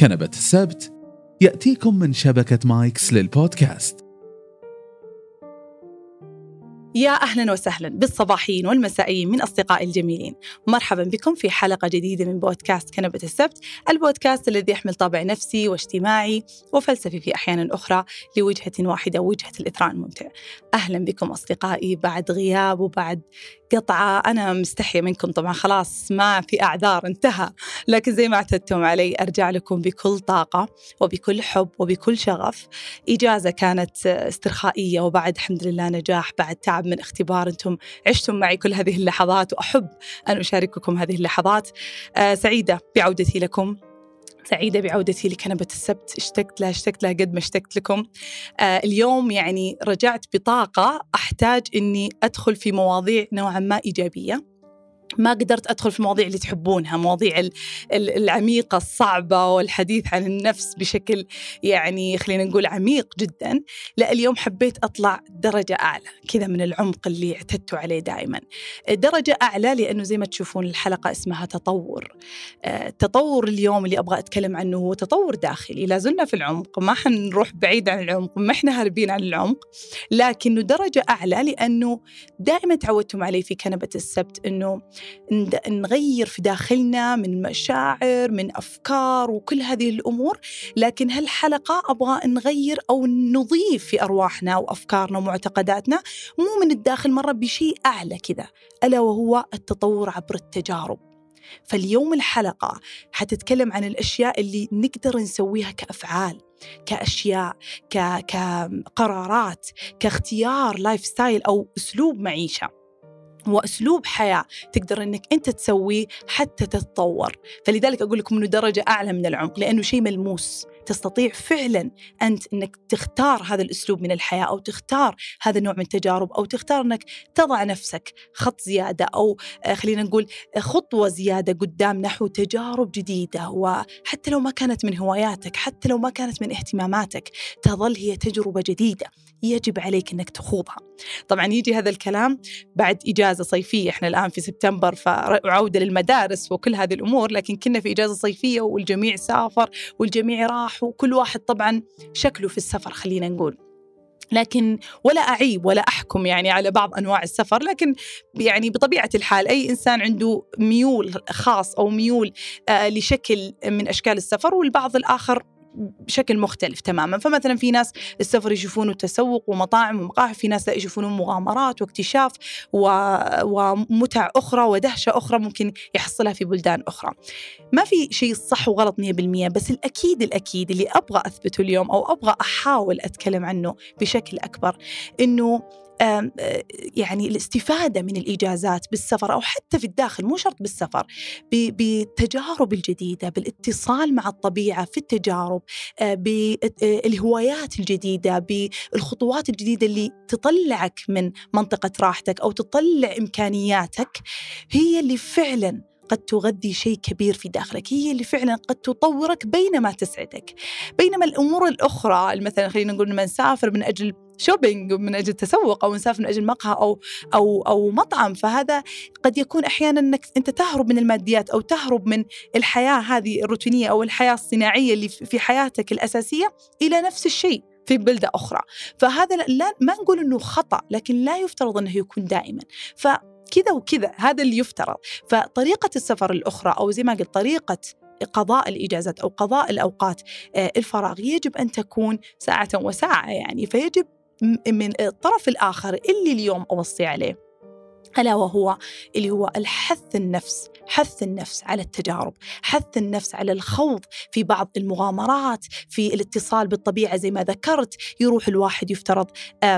كنبة السبت. يأتيكم من شبكة مايكس للبودكاست. يا أهلا وسهلا بالصباحيين والمسائيين من أصدقائي الجميلين، مرحبا بكم في حلقة جديدة من بودكاست كنبة السبت، البودكاست الذي يحمل طابع نفسي واجتماعي وفلسفي في أحيان أخرى لوجهة واحدة وجهة الاثراء الممتع. أهلا بكم أصدقائي بعد غياب وبعد قطعة. أنا مستحية منكم طبعا خلاص ما في أعذار انتهى. لكن زي ما اعتدتم علي أرجع لكم بكل طاقة وبكل حب وبكل شغف. إجازة كانت استرخائية وبعد الحمد لله نجاح بعد تعب من اختبار أنتم عشتم معي كل هذه اللحظات وأحب أن أشارككم هذه اللحظات. آه سعيدة بعودتي لكم. سعيدة بعودتي لكنبة السبت. اشتقت لها اشتقت لها قد ما اشتقت لكم. آه اليوم يعني رجعت بطاقة أحتاج أني أدخل في مواضيع نوعا ما إيجابية. ما قدرت أدخل في المواضيع اللي تحبونها، مواضيع العميقة الصعبة والحديث عن النفس بشكل يعني خلينا نقول عميق جدا، لا اليوم حبيت أطلع درجة أعلى كذا من العمق اللي اعتدتوا عليه دائما. درجة أعلى لأنه زي ما تشوفون الحلقة اسمها تطور. التطور اليوم اللي أبغى أتكلم عنه هو تطور داخلي، لا زلنا في العمق، ما حنروح بعيد عن العمق، ما إحنا هاربين عن العمق، لكنه درجة أعلى لأنه دائما تعودتم علي في كنبة السبت إنه نغير في داخلنا من مشاعر من أفكار وكل هذه الأمور لكن هالحلقة أبغى نغير أو نضيف في أرواحنا وأفكارنا ومعتقداتنا مو من الداخل مرة بشيء أعلى كذا ألا وهو التطور عبر التجارب. فاليوم الحلقة حتتكلم عن الأشياء اللي نقدر نسويها كأفعال كأشياء كقرارات كاختيار lifestyle أو أسلوب معيشة. وأسلوب حياة تقدر إنك أنت تسويه حتى تتطور. فلذلك أقول لكم إنه درجة أعلى من العمق لأنه شيء ملموس. تستطيع فعلا أنت إنك تختار هذا الأسلوب من الحياة أو تختار هذا النوع من التجارب أو تختار إنك تضع نفسك خط زيادة أو آه، خلينا نقول خطوة زيادة قدام نحو تجارب جديدة وحتى لو ما كانت من هواياتك حتى لو ما كانت من اهتماماتك تظل هي تجربة جديدة يجب عليك إنك تخوضها. طبعا يجي هذا الكلام بعد إجازة صيفية، إحنا الآن في سبتمبر فعودة للمدارس وكل هذه الأمور، لكن كنا في إجازة صيفية والجميع سافر والجميع راح وكل واحد طبعا شكله في السفر خلينا نقول. لكن ولا أعيب ولا أحكم يعني على بعض أنواع السفر لكن يعني بطبيعة الحال أي إنسان عنده ميول خاص أو ميول آه لشكل من أشكال السفر والبعض الآخر بشكل مختلف تماما. فمثلا في ناس السفر يشوفونه تسوق ومطاعم ومقاهي في ناس لا يشوفونه مغامرات واكتشاف و... ومتع أخرى ودهشة أخرى ممكن يحصلها في بلدان أخرى. ما في شيء صح وغلط 100% بس الأكيد الأكيد اللي أبغى أثبته اليوم أو أبغى أحاول أتكلم عنه بشكل أكبر إنه يعني الاستفادة من الإجازات بالسفر أو حتى في الداخل مو شرط بالسفر بالتجارب الجديدة بالاتصال مع الطبيعة في التجارب بالهوايات الجديدة بالخطوات الجديدة اللي تطلعك من منطقة راحتك أو تطلع إمكانياتك هي اللي فعلا قد تغذي شيء كبير في داخلك هي اللي فعلا قد تطورك بينما تسعدك. بينما الأمور الأخرى مثلا خلينا نقول من نسافر من أجل شوبينج من أجل تسوق أو نسافر من أجل مقهى أو أو أو مطعم فهذا قد يكون أحيانا أنك أنت تهرب من الماديات أو تهرب من الحياة هذه الروتينية أو الحياة الصناعية اللي في حياتك الأساسية إلى نفس الشيء في بلدة أخرى. فهذا لا ما نقول أنه خطأ لكن لا يفترض أنه يكون دائما. ف كذا وكذا هذا اللي يفترض. فطريقة السفر الأخرى أو زي ما قلت طريقة قضاء الإجازات أو قضاء الأوقات آه، الفراغ يجب أن تكون ساعة وساعة يعني فيجب من الطرف الآخر اللي اليوم أوصي عليه. ألا وهو اللي هو الحث النفس حث النفس على التجارب حث النفس على الخوض في بعض المغامرات في الاتصال بالطبيعة زي ما ذكرت يروح الواحد يفترض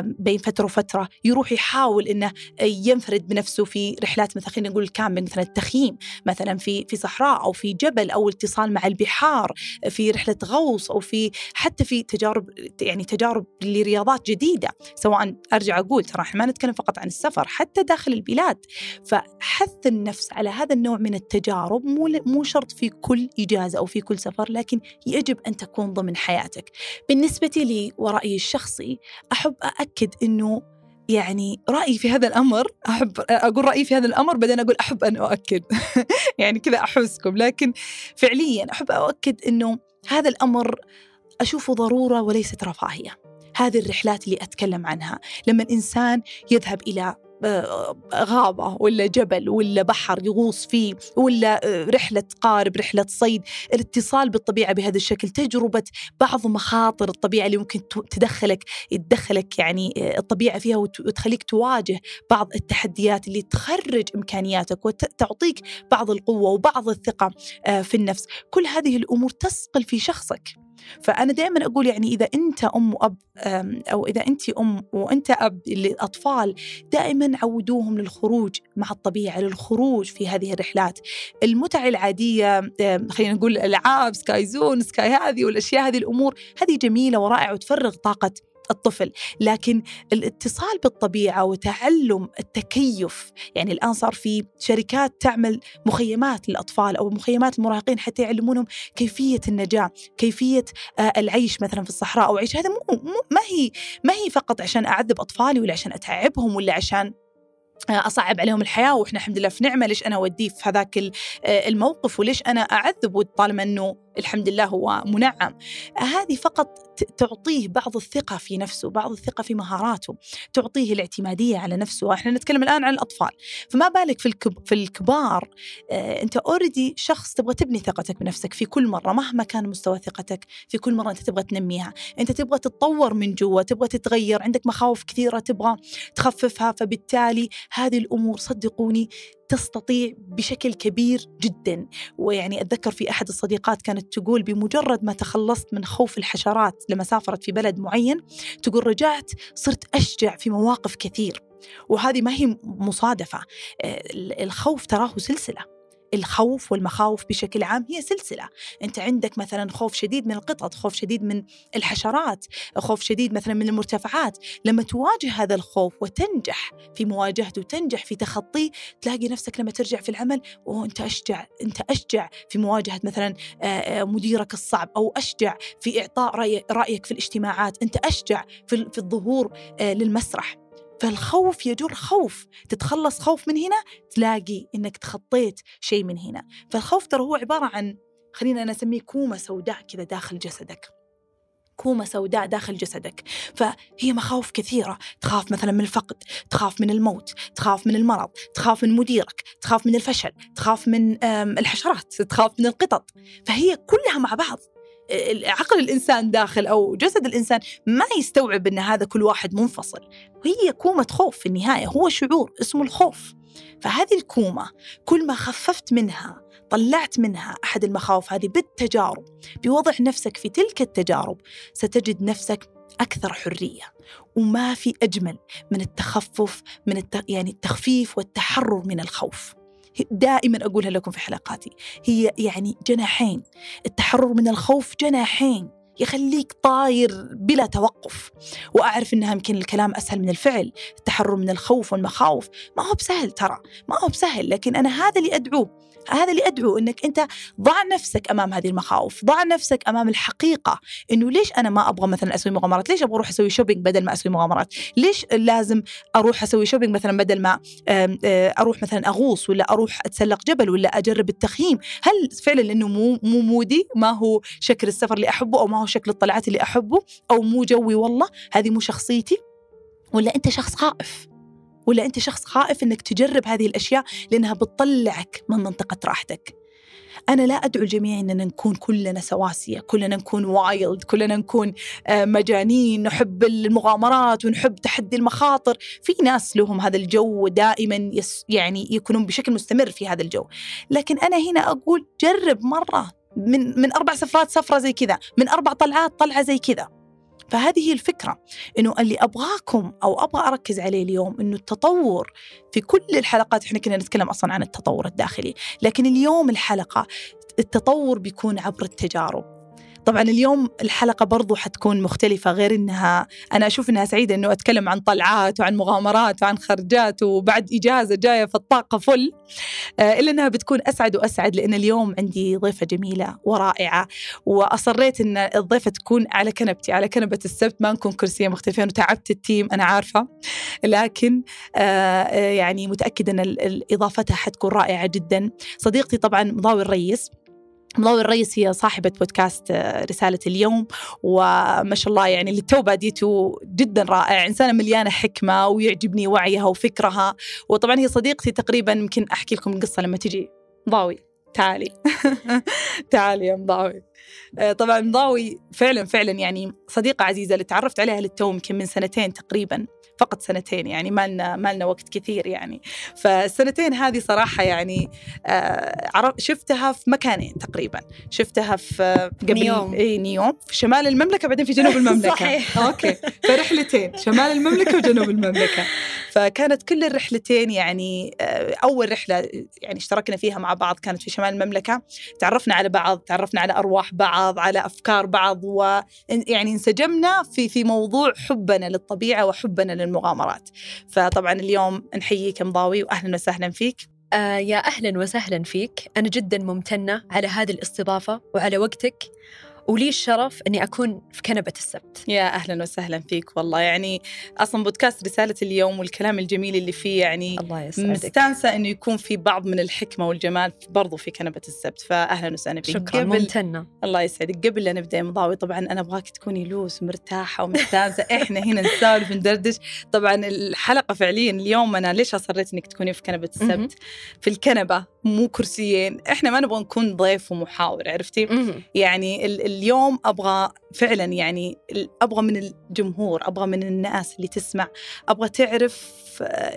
بين فترة وفترة يروح يحاول أنه ينفرد بنفسه في رحلات مثلا خلينا نقول الكامبينج مثلا التخييم مثلا في في صحراء أو في جبل أو اتصال مع البحار في رحلة غوص أو في حتى في تجارب يعني تجارب لرياضات جديدة سواء أرجع أقول ترى إحنا ما نتكلم فقط عن السفر حتى داخل البلاد. فحث النفس على هذا النوع من التجارب مو مو شرط في كل إجازة أو في كل سفر لكن يجب أن تكون ضمن حياتك. بالنسبة لي ورأيي الشخصي أحب أأكد أنه يعني رأيي في هذا الأمر أحب أقول رأيي في هذا الأمر بعدين أقول أحب أن أؤكد. يعني كذا أحسكم. لكن فعليا أحب أؤكد أنه هذا الأمر أشوفه ضرورة وليست رفاهية. هذه الرحلات اللي أتكلم عنها. لما الإنسان يذهب إلى غابة ولا جبل ولا بحر يغوص فيه ولا آه، رحلة قارب رحلة صيد. الاتصال بالطبيعة بهذا الشكل تجربة بعض مخاطر الطبيعة اللي ممكن تدخلك تدخلك يعني آه، الطبيعة فيها وتخليك تواجه بعض التحديات اللي تخرج إمكانياتك وتعطيك بعض القوة وبعض الثقة في النفس. كل هذه الأمور تصقل في شخصك. فأنا دائما أقول يعني إذا أنت أم وأب أو إذا أنت أم وأنت أب للأطفال دائما عودوهم للخروج مع الطبيعة للخروج في هذه الرحلات. المتع العادية خلينا نقول الألعاب Sky Zone Sky هذه والأشياء هذه الأمور هذه جميلة ورائعة وتفرغ طاقة الطفل لكن الاتصال بالطبيعة وتعلم التكيف يعني الآن صار في شركات تعمل مخيمات للأطفال أو مخيمات المراهقين حتى يعلمونهم كيفية النجاة كيفية آه، العيش مثلا في الصحراء أو عيش هذا مو, مو ما هي ما هي فقط عشان أعذب أطفالي ولا عشان أتعبهم ولا عشان آه، أصعب عليهم الحياة وإحنا الحمد لله في نعمة ليش أنا أوديه في هذاك آه، الموقف وليش أنا اعذبه طالما إنه الحمد لله هو منعم. هذه فقط تعطيه بعض الثقة في نفسه بعض الثقة في مهاراته تعطيه الاعتمادية على نفسه. إحنا نتكلم الآن عن الأطفال. فما بالك في, الكب في الكبار؟ آه أنت أوريدي شخص تبغى تبني ثقتك بنفسك في كل مرة مهما كان مستوى ثقتك في كل مرة أنت تبغى تنميها. أنت تبغى تتطور من جوا تبغى تتغير عندك مخاوف كثيرة تبغى تخففها فبالتالي هذه الأمور صدقوني تستطيع بشكل كبير جدا. ويعني أتذكر في أحد الصديقات كانت تقول بمجرد ما تخلصت من خوف الحشرات لما سافرت في بلد معين تقول رجعت صرت أشجع في مواقف كثير. وهذه ما هي مصادفة. آه، الخوف تراه سلسلة. الخوف والمخاوف بشكل عام هي سلسلة. أنت عندك مثلا خوف شديد من القطط خوف شديد من الحشرات خوف شديد مثلا من المرتفعات. لما تواجه هذا الخوف وتنجح في مواجهته وتنجح في تخطيه تلاقي نفسك لما ترجع في العمل وأنت أشجع أنت أشجع في مواجهة مثلا مديرك الصعب أو أشجع في إعطاء رأيك في الاجتماعات. أنت أشجع في الظهور للمسرح. فالخوف يجر خوف. تتخلص خوف من هنا تلاقي إنك تخطيت شيء من هنا. فالخوف ترى هو عبارة عن خلينا أنا أسميه كومة سوداء كذا داخل جسدك. كومة سوداء داخل جسدك. فهي مخاوف كثيرة. تخاف مثلا من الفقد تخاف من الموت تخاف من المرض تخاف من مديرك تخاف من الفشل تخاف من الحشرات تخاف من القطط. فهي كلها مع بعض. عقل الإنسان داخل أو جسد الإنسان ما يستوعب إن هذا كل واحد منفصل. هي كومة خوف في النهاية هو شعور اسمه الخوف. فهذه الكومة كل ما خففت منها طلعت منها أحد المخاوف هذه بالتجارب بوضع نفسك في تلك التجارب ستجد نفسك أكثر حرية. وما في أجمل من التخفف من الت... يعني التخفيف والتحرر من الخوف. دائما أقولها لكم في حلقاتي. هي يعني جناحين. التحرر من الخوف جناحين. يخليك طاير بلا توقف. وأعرف أنها يمكن الكلام أسهل من الفعل. التحرر من الخوف والمخاوف. ما هو بسهل ترى. ما هو بسهل. لكن أنا هذا اللي أدعوه. هذا اللي أدعو إنك أنت ضع نفسك أمام هذه المخاوف، ضع نفسك أمام الحقيقة إنه ليش أنا ما أبغى مثلا أسوي مغامرات؟ ليش أبغى أروح أسوي shopping بدل ما أسوي مغامرات؟ ليش لازم أروح أسوي shopping مثلا بدل ما أروح مثلا أغوص ولا أروح أتسلق جبل ولا أجرب التخييم؟ هل فعلا لأنه مو مو mood ي ما هو شكل السفر اللي أحبه أو ما هو شكل الطلعات اللي أحبه أو مو جوي والله هذه مو شخصيتي؟ ولا أنت شخص خائف؟ ولا أنت شخص خائف أنك تجرب هذه الأشياء لأنها بتطلعك من منطقة راحتك. أنا لا أدعو الجميع أننا نكون كلنا سواسية كلنا نكون wild كلنا نكون آه، مجانين نحب المغامرات ونحب تحدي المخاطر. في ناس لهم هذا الجو دائما يعني يكونون بشكل مستمر في هذا الجو. لكن أنا هنا أقول جرب مرة من من أربع سفرات سفرة زي كذا من أربع طلعات طلعة زي كذا. فهذه الفكرة إنه اللي أبغاكم أو أبغى أركز عليه اليوم إنه التطور في كل الحلقات إحنا كنا نتكلم أصلا عن التطور الداخلي لكن اليوم الحلقة التطور بيكون عبر التجارب. طبعا اليوم الحلقة برضو حتكون مختلفة غير إنها أنا أشوف إنها سعيدة إنه أتكلم عن طلعات وعن مغامرات وعن خرجات وبعد إجازة جاية في الطاقة فل آه، إلا إنها بتكون أسعد وأسعد لأن اليوم عندي ضيفة جميلة ورائعة وأصريت إن الضيفة تكون على كنبتي على كنبة السبت ما نكون كرسية مختلفين وتعبت التيم أنا عارفة لكن آه، يعني متأكدة أن إضافتها حتكون رائعة جدا. صديقتي طبعا مضاوي الريس مضاوي الرئيس هي صاحبة بودكاست آه، رسالة اليوم. وما شاء الله يعني اللي تو جدا رائع. إنسانة مليانة حكمة ويعجبني وعيها وفكرها. وطبعا هي صديقتي تقريبا يمكن أحكي لكم القصة لما تجي. ضاوي تعالي. تعالي يا مضاوي. طبعا مضاوي فعلا فعلا يعني صديقة عزيزة اللي تعرفت عليها للتو يمكن من سنتين تقريبا فقط سنتين يعني ما لنا ما لنا وقت كثير يعني. فالسنتين هذه صراحة يعني آه شفتها في مكانين تقريبا. شفتها في قبل نيوم إي نيوم. في شمال المملكة بعدين في جنوب المملكة. صحيح. أوكي. فرحلتين شمال المملكة وجنوب المملكة. فكانت كل الرحلتين يعني آه أول رحلة يعني اشتركنا فيها مع بعض كانت في شمال المملكة. تعرفنا على بعض تعرفنا على أرواح بعض على أفكار بعض ويعني انسجمنا في في موضوع حبنا للطبيعة وحبنا للمغامرات. فطبعا اليوم نحييك مضاوي وأهلا وسهلا فيك. آه يا أهلا وسهلا فيك. أنا جدا ممتنة على هذه الاستضافة وعلى وقتك. ولي الشرف إني أكون في كنبة السبت. يا أهلا وسهلا فيك والله يعني أصلا بودكاست رسالة اليوم والكلام الجميل اللي فيه يعني الله يسعدك. مستانسة إنه يكون في بعض من الحكمة والجمال برضو في كنبة السبت فاهلا وسهلا فيك. شكرا قبل ممتنة. الله يسعدك قبل لا نبدأ مضاوي طبعا أنا أبغاك تكوني لوس ومرتاحه ومستانسة إحنا هنا نسولف ندردش طبعا الحلقة فعليا اليوم أنا ليش أصريت إنك تكوني في كنبة السبت؟ في الكنبة مو كرسيين إحنا ما نبغى نكون ضيف ومحاور عرفتي؟ يعني اليوم أبغى فعلا يعني أبغى من الجمهور أبغى من الناس اللي تسمع أبغى تعرف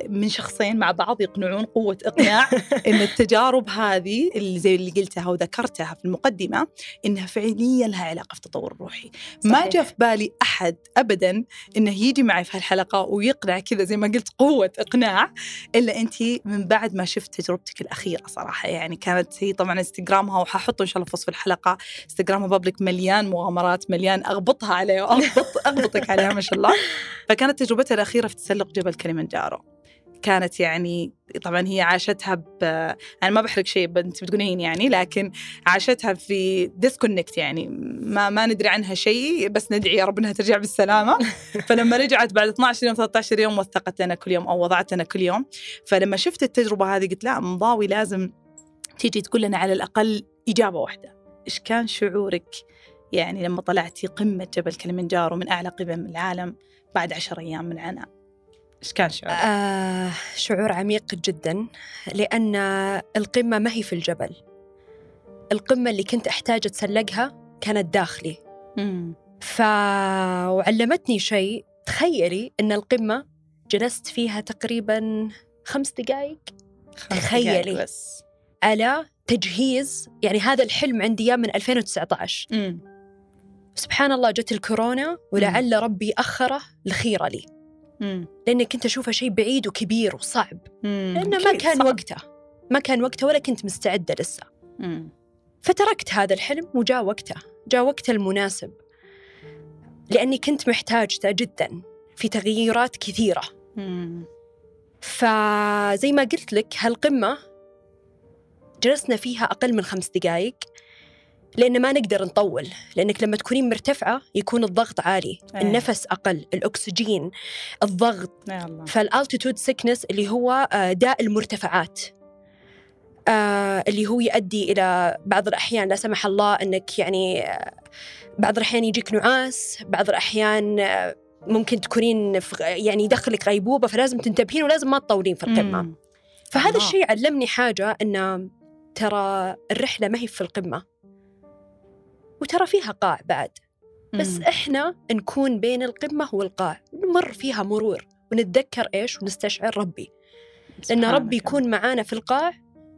من شخصين مع بعض يقنعون قوة إقناع إن التجارب هذه اللي زي اللي قلتها وذكرتها في المقدمة إنها فعليا لها علاقة في التطور الروحي. صحيح. ما جاء في بالي أحد ابدا إنه يجي معي في هالحلقة ويقنع كذا زي ما قلت قوة إقناع إلا أنت من بعد ما شفت تجربتك الأخيرة صراحة. يعني كانت هي طبعا إنستغرامها وححطه إن شاء الله في وصف الحلقة. إنستغرامها بابليك مليان مغامرات مليان أغبطها عليه واغبط أغبطك عليها ما شاء الله. فكانت تجربتها الأخيرة في تسلق جبل كليمنجارو. كانت يعني طبعا هي عاشتها ب أنا ما بحرق شيء أنت بتقولين يعني لكن عاشتها في disconnect يعني ما ما ندري عنها شيء بس ندعي يا رب إنها ترجع بالسلامة. فلما رجعت بعد 12 يوم 13 يوم وثقت لنا كل يوم أو وضعت لنا كل يوم. فلما شفت التجربة هذه قلت لا مضاوي لازم تيجي تقول لنا على الأقل إجابة واحدة. إيش كان شعورك يعني لما طلعتي قمة جبل كليمنجارو من أعلى قمم العالم بعد عشر أيام من عناء؟ إيش كان شعورك؟ آه شعور عميق جدا لأن القمة ما هي في الجبل القمة اللي كنت أحتاج أتسلقها كانت داخلي مم. ف وعلمتني شيء تخيلي أن القمة جلست فيها تقريبا خمس دقائق تخيلي بس. على تجهيز يعني هذا الحلم عندي من 2019 مم. سبحان الله جت الكورونا ولعل مم. ربي أخره لخيرة لي مم. لأني كنت أشوفه شيء بعيد وكبير وصعب مم. لأنه ما كان صعب. وقته ما كان وقته ولا كنت مستعدة لسه مم. فتركت هذا الحلم وجاء وقته جاء وقته المناسب لأني كنت محتاجته جدا في تغييرات كثيرة مم. فزي ما قلت لك هالقمة جلسنا فيها أقل من خمس دقائق لأن ما نقدر نطول لأنك لما تكونين مرتفعة يكون الضغط عالي أيه. النفس أقل الأكسجين الضغط. فال altitude sickness اللي هو آه، داء المرتفعات. آه اللي هو يؤدي إلى بعض الأحيان لا سمح الله أنك يعني آه بعض الأحيان يجيك نعاس بعض الأحيان ممكن تكونين يعني يدخلك غيبوبة فلازم تنتبهين ولازم ما تطولين في القمة. فهذا الشيء علمني حاجة أن ترى الرحلة ما هي في القمة. وترى فيها قاع بعد. بس إحنا نكون بين القمة والقاع نمر فيها مرور ونتذكر إيش ونستشعر ربي. لأن ربي يكون معانا في القاع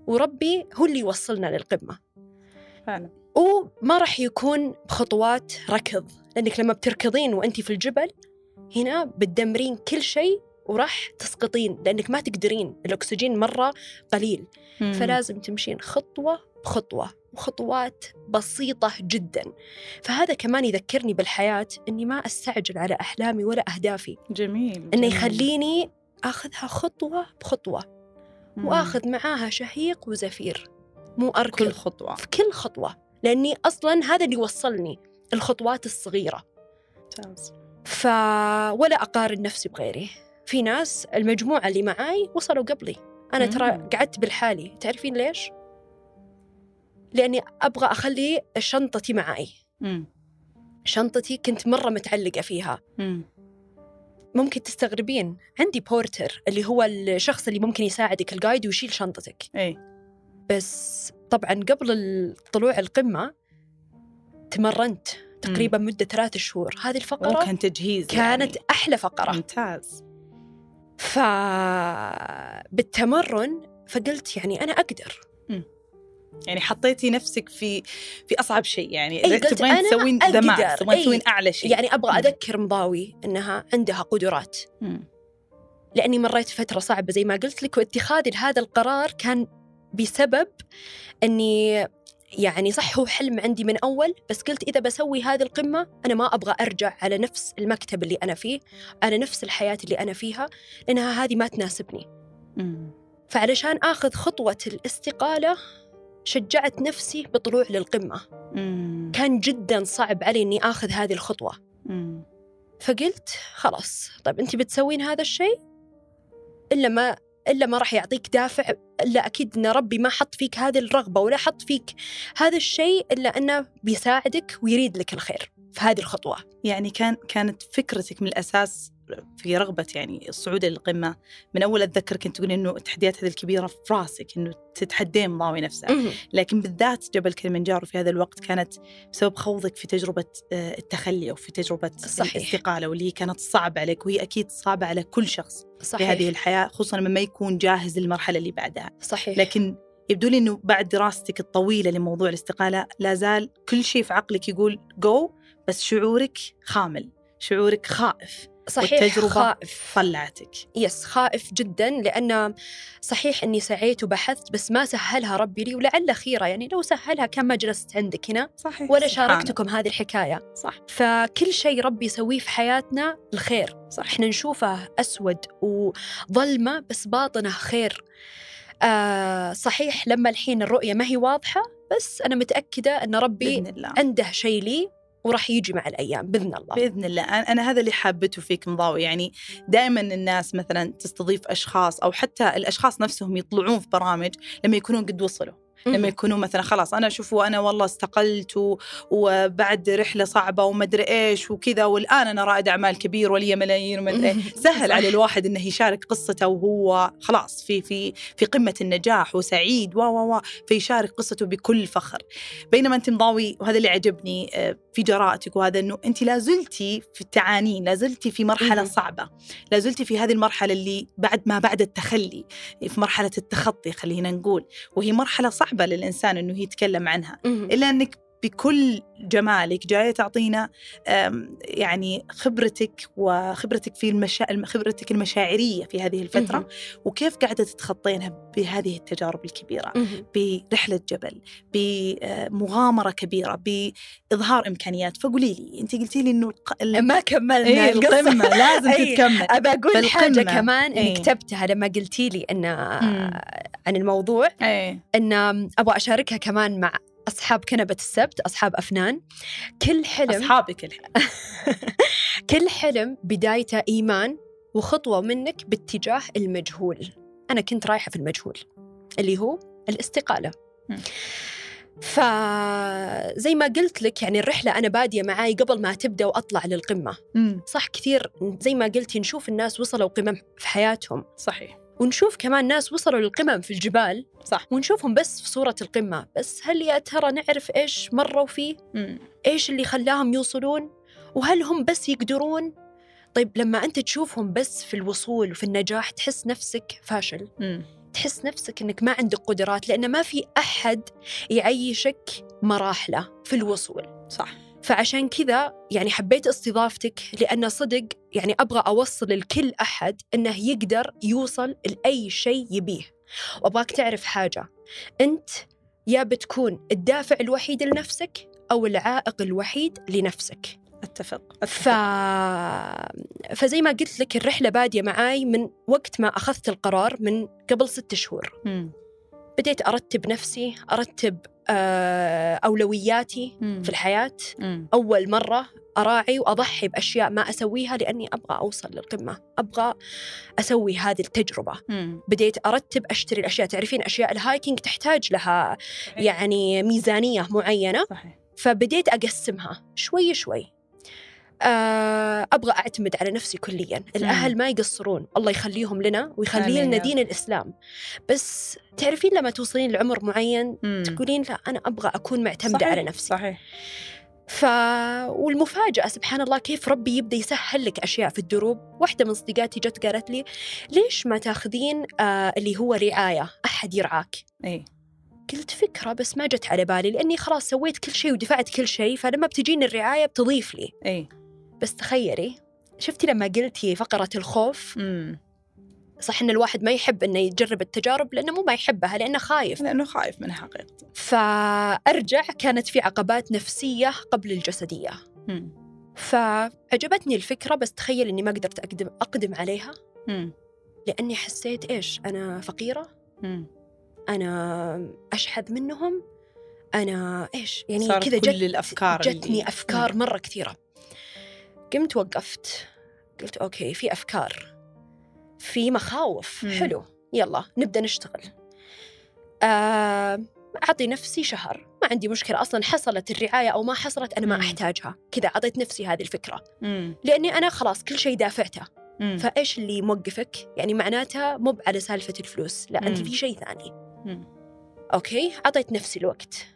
وربي هو اللي يوصلنا للقمة. فعلا. وما راح يكون بخطوات ركض لأنك لما بتركضين وأنت في الجبل هنا بتدمرين كل شيء وراح تسقطين لأنك ما تقدرين الأكسجين مرة قليل. مم. فلازم تمشين خطوة وخطوات بسيطة جدا. فهذا كمان يذكرني بالحياة أني ما أستعجل على أحلامي ولا أهدافي. جميل أنه يخليني أخذها خطوة بخطوة مم. وآخذ معاها شهيق وزفير مو أركض كل خطوة. في كل خطوة لأني أصلا هذا اللي وصلني الخطوات الصغيرة. ممتاز. ف ولا أقارن نفسي بغيري. في ناس المجموعة اللي معاي وصلوا قبلي. أنا ترى قعدت بالحالي تعرفين ليش؟ لأني أبغى أخلي شنطتي معي. مم. شنطتي كنت مرة متعلقة فيها. مم. ممكن تستغربين عندي بورتر اللي هو الشخص اللي ممكن يساعدك الجايد ويشيل شنطتك. اي بس طبعا قبل طلوع القمة تمرنت تقريبا مدة ثلاث شهور. هذه الفقرة كان تجهيز كانت يعني. أحلى فقرة. ممتاز. ف بالتمرن فقلت يعني أنا أقدر. يعني حطيتي نفسك في في أصعب شيء يعني قلت تبغين تسوين. ماكس تبغين. تسوين أعلى شيء يعني أبغى. أذكر مضاوي إنها عندها قدرات مم. لأني مريت فترة صعبة زي ما قلت لك واتخاذي لهذا القرار كان بسبب إني يعني صح هو حلم عندي من أول بس قلت إذا بسوي هذه القمة أنا ما أبغى أرجع على نفس المكتب اللي أنا فيه على نفس الحياة اللي أنا فيها لأنها هذه ما تناسبني مم. فعلشان آخذ خطوة الاستقالة شجعت نفسي بطلوع للقمة مم. كان جدا صعب علي إني آخذ هذه الخطوة مم. فقلت خلاص طيب أنت بتسوين هذا الشيء إلا ما إلا ما راح يعطيك دافع إلا أكيد إن ربي ما حط فيك هذه الرغبة ولا حط فيك هذا الشيء إلا أنه بيساعدك ويريد لك الخير في هذه الخطوة يعني كان كانت فكرتك من الأساس في رغبة يعني الصعود للقمة من أول أتذكر كنت تقولي إنه التحديات هذه الكبيرة في راسك إنه تتحدين مضاوي نفسها. لكن بالذات جبل كلمنجارو في هذا الوقت كانت بسبب خوضك في تجربة آه، التخلي أو في تجربة صحيح. الاستقالة واللي هي كانت صعبة عليك وهي أكيد صعبة على كل شخص صحيح. في هذه الحياة خصوصا لما ما يكون جاهز للمرحلة اللي بعدها. صحيح. لكن يبدو لي إنه بعد دراستك الطويلة لموضوع الاستقالة لا زال كل شيء في عقلك يقول جو بس شعورك خامل شعورك خائف. صحيح والتجربة خائف طلعتك يس خائف جدا لأن صحيح أني سعيت وبحثت بس ما سهلها ربي لي ولعل خيرة. يعني لو سهلها كان ما جلست عندك هنا صحيح ولا. شاركتكم هذه الحكاية. صح. فكل شيء ربي يسويه في حياتنا الخير. صح. إحنا نشوفه أسود وظلمة بس باطنه خير. آه صحيح لما الحين الرؤية ما هي واضحة بس أنا متأكدة أن ربي عنده شيء لي وراح يجي مع الأيام بإذن الله. بإذن الله. أنا- أنا هذا اللي حابته فيك مضاوي. يعني دائما الناس مثلا تستضيف أشخاص أو حتى الأشخاص نفسهم يطلعون في برامج لما يكونون قد وصلوا. لما يكونوا مثلا خلاص أنا شوفوا أنا والله استقلت و- وبعد رحلة صعبة وما ادري إيش وكذا والآن أنا رائد أعمال كبير ولي ملايين وما ادري إيه. سهل. على الواحد إنه يشارك قصته وهو خلاص في في في قمة النجاح وسعيد و و و فيشارك قصته بكل فخر. بينما أنت مضاوي وهذا اللي عجبني آه، في جرأتك وهذا إنه أنت لا زلتي في التعانين لا زلتي في مرحلة. صعبة لا زلتي في هذه المرحلة اللي بعد ما بعد التخلي في مرحلة التخطي خلينا نقول وهي مرحلة صعبة للإنسان إنه يتكلم عنها. إلا إنك بكل جمالك جاية تعطينا يعني خبرتك وخبرتك في المشا... خبرتك المشاعرية في هذه الفترة مهم. وكيف قاعدة تتخطينها بهذه التجارب الكبيرة مهم. برحلة جبل بمغامره كبيرة بإظهار إمكانيات فقولي لي أنت قلتي لي إنه الق- ال- ما كملنا إيه القصة. القمة لازم إيه. تتكمل أبى أقول بالقمة. حاجة كمان اني إيه. كتبتها لما قلتي لي إن. عن الموضوع إيه إن أبغى أشاركها كمان مع أصحاب كنبة السبت أصحاب أفنان. كل حلم اصحابك الحين كل حلم بدايته إيمان وخطوة منك باتجاه المجهول. أنا كنت رايحة في المجهول اللي هو الاستقالة. مم. فزي ما قلت لك يعني الرحلة أنا بادية معاي قبل ما تبدأ وأطلع للقمة. مم. صح كثير زي ما قلتي نشوف الناس وصلوا قمم في حياتهم. صحيح. ونشوف كمان ناس وصلوا للقمم في الجبال. صح. ونشوفهم بس في صورة القمة. بس هل يا ترى نعرف إيش مروا فيه؟ مم. إيش اللي خلاهم يوصلون؟ وهل هم بس يقدرون؟ طيب لما أنت تشوفهم بس في الوصول وفي النجاح تحس نفسك فاشل. مم. تحس نفسك أنك ما عندك قدرات لأن ما في أحد يعيشك مراحله في الوصول. صح. فعشان كذا يعني حبيت استضافتك لأن صدق يعني أبغى أوصل لكل أحد أنه يقدر يوصل لأي شيء يبيه. وأبغاك تعرف حاجة أنت يا بتكون الدافع الوحيد لنفسك أو العائق الوحيد لنفسك. أتفق ف... فزي ما قلت لك الرحلة بادية معاي من وقت ما أخذت القرار من قبل ست شهور. مم. بديت أرتب نفسي أرتب آه، أولوياتي مم. في الحياة. مم. أول مرة أراعي وأضحي بأشياء ما أسويها لأني أبغى أوصل للقمة أبغى أسوي هذه التجربة. مم. بديت أرتب أشتري الأشياء. تعرفين أشياء ال hiking تحتاج لها يعني ميزانية معينة؟ صحيح. فبديت أقسمها شوي شوي. أبغى أعتمد على نفسي كليا. الأهل ما يقصرون. الله يخليهم لنا ويخلي لنا دين الإسلام. بس تعرفين لما توصلين لعمر معين مم. تقولين لا أنا أبغى أكون معتمدة صحيح. على نفسي. صحيح. ف والمفاجأة سبحان الله كيف ربي يبدأ يسهل لك أشياء في الدروب. واحدة من صديقاتي جت قالت لي ليش ما تأخذين آه اللي هو رعاية؟ أحد يرعاك. إي. قلت فكرة بس ما جت على بالي لأني خلاص سويت كل شيء ودفعت كل شيء فلما بتجيني الرعاية بتضيف لي. إي. بس تخيلي شفتي لما قلتي فقرة الخوف؟ مم. صح إن الواحد ما يحب إنه يجرب التجارب لأنه مو ما يحبها لأنه خايف. لأنه خايف منها حقيقة. فأرجع كانت في عقبات نفسية قبل الجسدية. مم. فعجبتني الفكرة بس تخيل إني ما قدرت أقدم أقدم عليها. مم. لأني حسيت إيش؟ أنا فقيرة. مم. أنا أشحذ منهم. أنا إيش؟ يعني كذا جت الأفكار اللي- جتني أفكار مرة كثيرة. قمت وقفت قلت أوكي في أفكار في مخاوف مم. حلو يلا نبدأ نشتغل آه، أعطي نفسي شهر ما عندي مشكلة أصلا حصلت الرعاية أو ما حصلت أنا ما مم. أحتاجها كذا أعطيت نفسي هذه الفكرة مم. لأني أنا خلاص كل شيء دافعته مم. فإيش اللي موقفك؟ يعني معناتها مو على سالفة الفلوس، لا أنت. في شيء ثاني. مم. okay، أعطيت نفسي الوقت.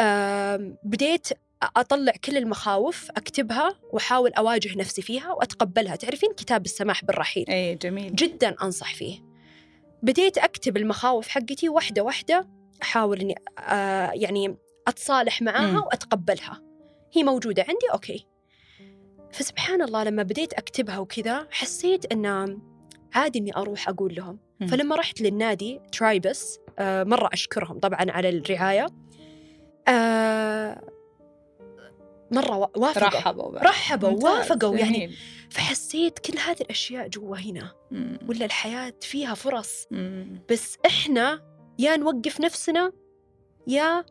آم، بديت أطلع كل المخاوف أكتبها وأحاول أواجه نفسي فيها وأتقبلها، تعرفين كتاب السماح بالرحيل اي جميل جدا أنصح فيه. بديت أكتب المخاوف حقتي واحدة واحدة أحاول إني آه يعني أتصالح معاها مم. وأتقبلها. هي موجودة عندي okay. فسبحان الله لما بديت أكتبها وكذا حسيت إنه عادي إني أروح أقول لهم. مم. فلما رحت للنادي ترايبس آه مرة أشكرهم طبعا على الرعاية. آه مرة وا- وافقوا رحبوا بقى. رحبوا. وافقوا يعني. فحسيت كل هذه الأشياء جوا هنا مم. ولا الحياة فيها فرص مم. بس إحنا يا نوقف نفسنا يا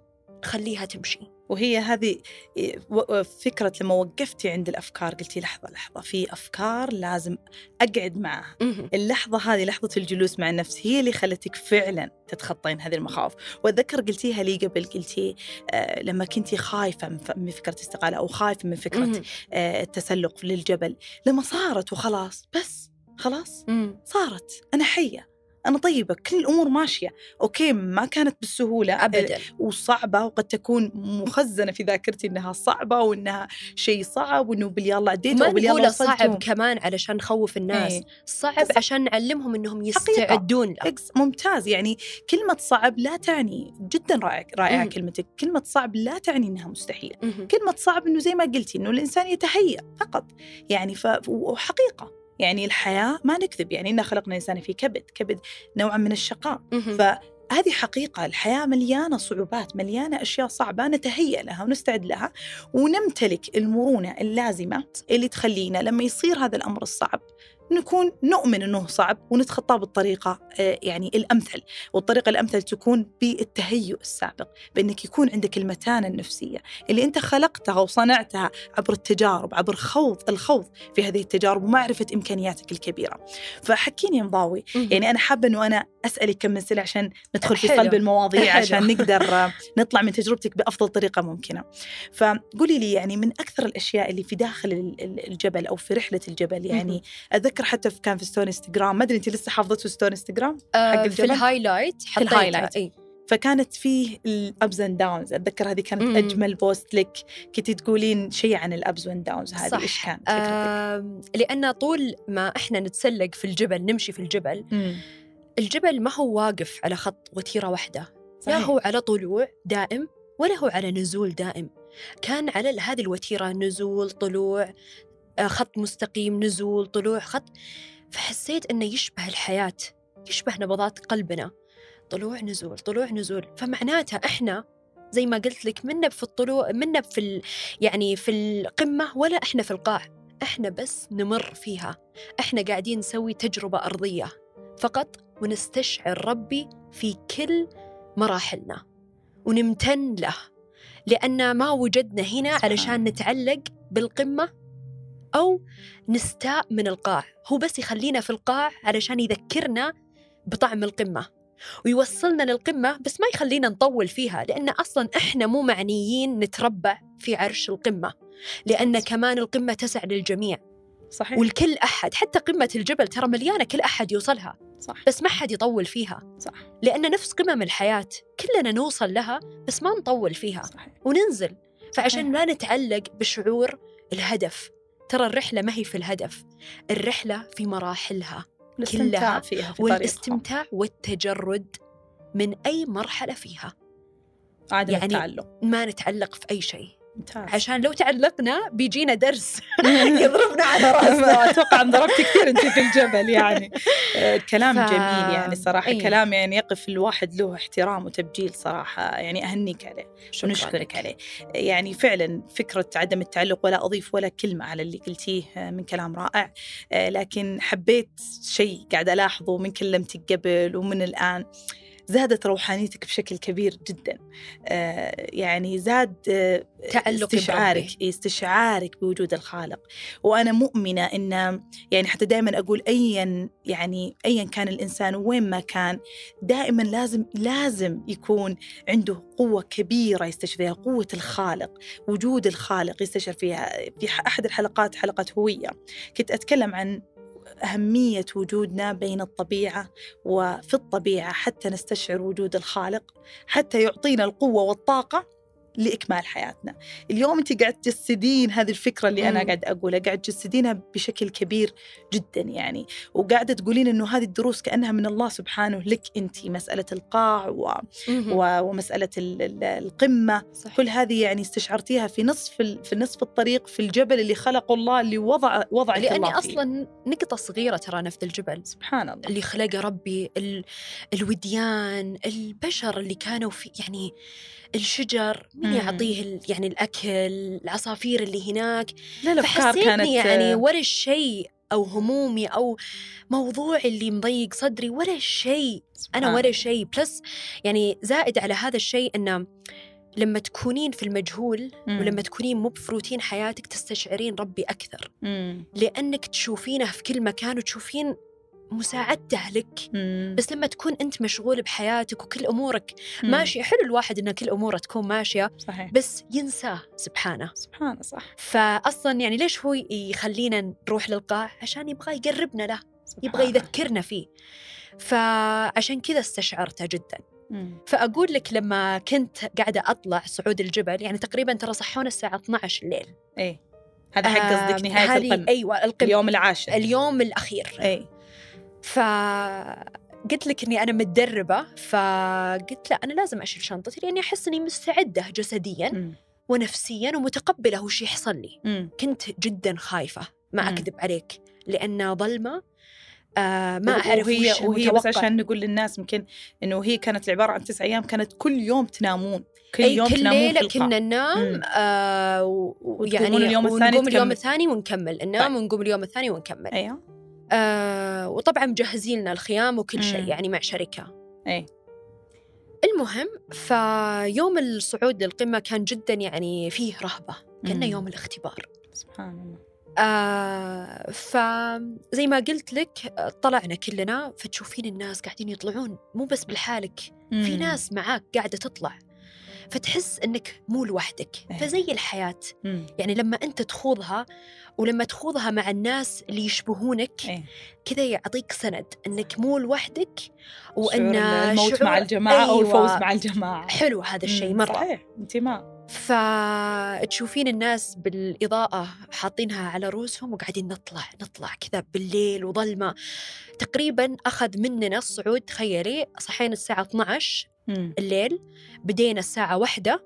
خليها تمشي وهي هذه إيه، فكرة لما وقفتي عند الأفكار قلتي لحظة لحظة في أفكار لازم أقعد معها اللحظة هذه لحظة الجلوس مع النفس هي اللي خلتك فعلا تتخطين هذه المخاوف وأتذكر قلتيها لي قبل قلتي آه لما كنتي خايفة من, فكرة الاستقالة أو خايفة من فكرة. آه التسلق للجبل لما صارت وخلاص بس خلاص. صارت أنا حية أنا طيبة كل الأمور ماشية. أوكي ما كانت بالسهولة. ابدا. وصعبة وقد تكون مخزنة في ذاكرتي إنها صعبة وإنها شيء صعب وإنه باليلا عديت ما أو باليلا صعب كمان علشان نخوف الناس. إيه. صعب بس- عشان نعلمهم إنهم. يستعدون ممتاز. يعني كلمة صعب لا تعني جدا رائع رائعة مم. كلمتك. كلمة صعب لا تعني إنها مستحيلة مهم. كلمة صعب إنه زي ما قلتي إنه الإنسان يتهيأ فقط. يعني ف... وحقيقة. يعني الحياة ما نكذب يعني إنا خلقنا الإنسان في كبد كبد نوعا من الشقاء. فهذه حقيقة الحياة مليانة صعوبات مليانة أشياء صعبة نتهيأ لها ونستعد لها ونمتلك المرونة اللازمة اللي تخلينا لما يصير هذا الأمر الصعب نكون نؤمن أنه صعب ونتخطاه بالطريقة آه، يعني الأمثل والطريقة الأمثل تكون بالتهيؤ السابق بأنك يكون عندك المتانة النفسية اللي أنت خلقتها وصنعتها عبر التجارب عبر خوض الخوض في هذه التجارب ومعرفة إمكانياتك الكبيرة فحكيني يا مضاوي. يعني أنا حابة إنه أنا أسألك كم من سنه عشان ندخل في. صلب المواضيع. عشان نقدر نطلع من تجربتك بأفضل طريقة ممكنة. فقولي لي يعني من أكثر الأشياء اللي في داخل ال- ال- الجبل أو في رحلة الجبل يعني مهم. أتذكر حتى في- كان في story انستغرام ما أدري انت لسه حافظته story انستغرام آه، في الجبل؟ ال highlight حطيتها. ال highlight. إيه. فكانت فيه ال ups and downs أتذكر هذه كانت مم. أجمل post لك كنت تقولين شيء عن ال ups and downs هذه. إيش كان؟ آم، لأن طول ما إحنا نتسلق في الجبل نمشي في الجبل مم. الجبل ما هو واقف على خط وتيرة واحدة لا. هو على طلوع دائم ولا هو على نزول دائم كان على هذه الوتيرة نزول طلوع آه، خط مستقيم نزول طلوع خط. فحسيت أنه يشبه الحياة يشبه نبضات قلبنا. طلوع نزول طلوع نزول. فمعناتها إحنا زي ما قلت لك منا في الطلوع منا في ال... يعني في القمة ولا إحنا في القاع. إحنا بس نمر فيها. إحنا قاعدين نسوي تجربة أرضية فقط ونستشعر ربي في كل مراحلنا. ونمتن له. لأن ما وجدنا هنا علشان نتعلق بالقمة أو نستاء من القاع. هو بس يخلينا في القاع علشان يذكرنا بطعم القمة ويوصلنا للقمة بس ما يخلينا نطول فيها لأن أصلا إحنا مو معنيين نتربع في عرش القمة لأن كمان القمة تسع للجميع. صحيح. والكل أحد حتى قمة الجبل ترى مليانة كل أحد يوصلها صح. بس ما حد يطول فيها. صح. لأن نفس قمم الحياة كلنا نوصل لها بس ما نطول فيها. صحيح. وننزل. فعشان. لا نتعلق بشعور الهدف. ترى الرحلة ما هي في الهدف الرحلة في مراحلها كلها فيها في طريقها. والاستمتاع والتجرد من أي مرحلة فيها. عدم يعني التعلق ما نتعلق في أي شيء. ممتاز. عشان لو تعلقنا بيجينا درس. يضربنا على رأسنا. أتوقع انضربت كثير أنت في الجبل يعني. آه، كلام ف- جميل يعني صراحة. أي. كلام يعني يقف الواحد له احترام وتبجيل صراحة. يعني أهنيك عليه شكراً. ونشكرك. عليه. يعني فعلا فكرة عدم التعلق ولا أضيف ولا كلمة على اللي قلتيه آه، من كلام رائع. آه، لكن حبيت شيء قاعد ألاحظه من كلمتك قبل ومن الآن. زادت روحانيتك بشكل كبير جدا. آه، يعني زاد آه، تعلقي استشعارك بربي. إيه، استشعارك بوجود الخالق. وأنا مؤمنة إن يعني حتى دائما أقول ايا يعني ايا كان الإنسان وين ما كان دائما لازم لازم يكون عنده قوة كبيرة يستشعر فيها قوة الخالق وجود الخالق يستشعر فيها. في أحد الحلقات حلقة هوية كنت أتكلم عن أهمية وجودنا بين الطبيعة وفي الطبيعة حتى نستشعر وجود الخالق حتى يعطينا القوة والطاقة لإكمال حياتنا اليوم أنت قاعد تجسدين هذه الفكرة اللي مم. قاعد أقولها قاعد تجسدينها بشكل كبير جدا يعني وقاعدة تقولين أنه هذه الدروس كأنها من الله سبحانه لك أنت مسألة القاع و... و... ومسألة ال- ال- القمة صح. كل هذه يعني استشعرتيها في نصف ال... في نصف الطريق في الجبل اللي خلقه الله اللي وضع وضعك لأني الله فيه. أصلا نقطة صغيرة ترى في ذا الجبل سبحان الله اللي خلقه ربي ال... الوديان البشر اللي كانوا في يعني الشجر مين مم. يعطيه. يعني الأكل العصافير اللي هناك لا الافكار كانت يعني ولا شيء أو همومي أو موضوع اللي مضيق صدري ولا شيء سبحان ولا شيء plus يعني زائد على هذا الشيء أنه لما تكونين في المجهول مم. ولما تكونين مو في روتين حياتك تستشعرين ربي أكثر مم. لأنك تشوفينه في كل مكان وتشوفين مساعدته لك. مم. بس لما تكون أنت مشغول بحياتك وكل أمورك مم. ماشية حلو الواحد أن كل أموره تكون ماشية صحيح. بس ينساه سبحانه. سبحان صح. فأصلا يعني ليش هو يخلينا نروح للقاع عشان يبغى يقربنا له يبغى. يذكرنا فيه. فعشان كذا استشعرته جدا. مم. فأقول لك لما كنت قاعدة أطلع صعود الجبل يعني تقريبا ترى صحونا الساعة 12 الليل. إيه. هذا حق قصدك نهاية القمة. أيوة القمة. اليوم العاشر. اليوم الأخير. إيه فقلت لك إني أنا متدربة فقلت لا أنا لازم أشيل شنطتي لأني أحس إني مستعدة جسديا مم. ونفسيا ومتقبلة وش يحصل لي مم. كنت جدا خايفة ما. أكذب عليك لأن ظلمة آه ما أعرف وهي وش وهي بس. عشان نقول للناس يمكن إنه هي كانت عبارة عن تسع أيام كانت كل يوم تنامون كل يوم كل تنامون ليلة. كنا ننام. آه ويعني اليوم الثاني ونقوم اليوم. الثاني ونكمل ننام طيب. ونقوم اليوم الثاني ونكمل أيوه آه وطبعا مجهزين لنا الخيام وكل شيء. يعني مع شركة إيه المهم فيوم الصعود للقمة كان جدا يعني فيه رهبة كأنه مم. يوم الاختبار سبحان الله آه فزي ما قلت لك طلعنا كلنا فتشوفين الناس قاعدين يطلعون مو بس بالحالك في مم. ناس معاك قاعدة تطلع فتحس إنك مو لوحدك إيه. فزي الحياة مم. يعني لما أنت تخوضها ولما تخوضها مع الناس اللي يشبهونك إيه كذا يعطيك سند إنك مو لوحدك وإن وان الموت شعور- مع الجماعة أو الفوز أيوة. مع الجماعة حلو هذا الشيء. مرة صحيح انتماء فتشوفين الناس بالإضاءة حاطينها على رؤوسهم وقاعدين نطلع نطلع كذا بالليل وظلمة تقريبا أخذ مننا الصعود تخيلي صحينا الساعة 12 مم. الليل بدينا الساعة واحدة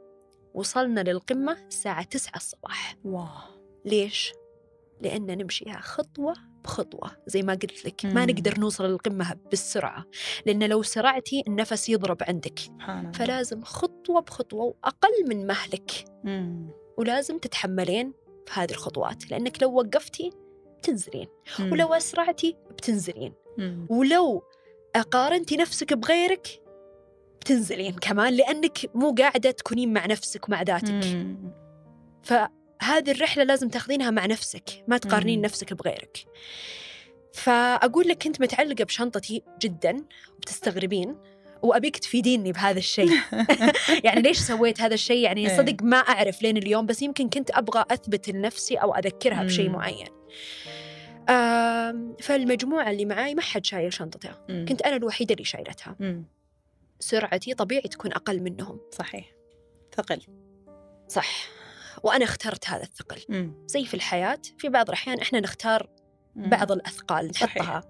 وصلنا للقمة الساعة 9 الصباح واه ليش؟ لأن نمشيها خطوة بخطوة زي ما قلت لك ما. نقدر نوصل للقمة بالسرعة لأن لو سرعتي النفس يضرب عندك فلازم خطوة بخطوة وأقل من مهلك. ولازم تتحملين في هذه الخطوات لأنك لو وقفتي بتنزلين. ولو أسرعتي بتنزلين. ولو قارنتي نفسك بغيرك بتنزلين كمان لأنك مو قاعدة تكونين مع نفسك ومع ذاتك مم. فهذه الرحلة لازم تاخذينها مع نفسك ما تقارنين. نفسك بغيرك فأقول لك كنت متعلقة بشنطتي جدا وبتستغربين وأبيك تفيديني بهذا الشيء يعني ليش سويت هذا الشيء يعني إيه. صدق ما أعرف لين اليوم بس يمكن كنت أبغى أثبت لنفسي أو أذكرها بشيء. معين فالمجموعة اللي معاي ما حد شايل شنطتها. كنت أنا الوحيدة اللي شايلتها. سرعتي طبيعي تكون أقل منهم صحيح ثقل صح وأنا اخترت هذا الثقل مم. زي في الحياة في بعض الأحيان إحنا نختار مم. بعض الأثقال صحيح. نحطها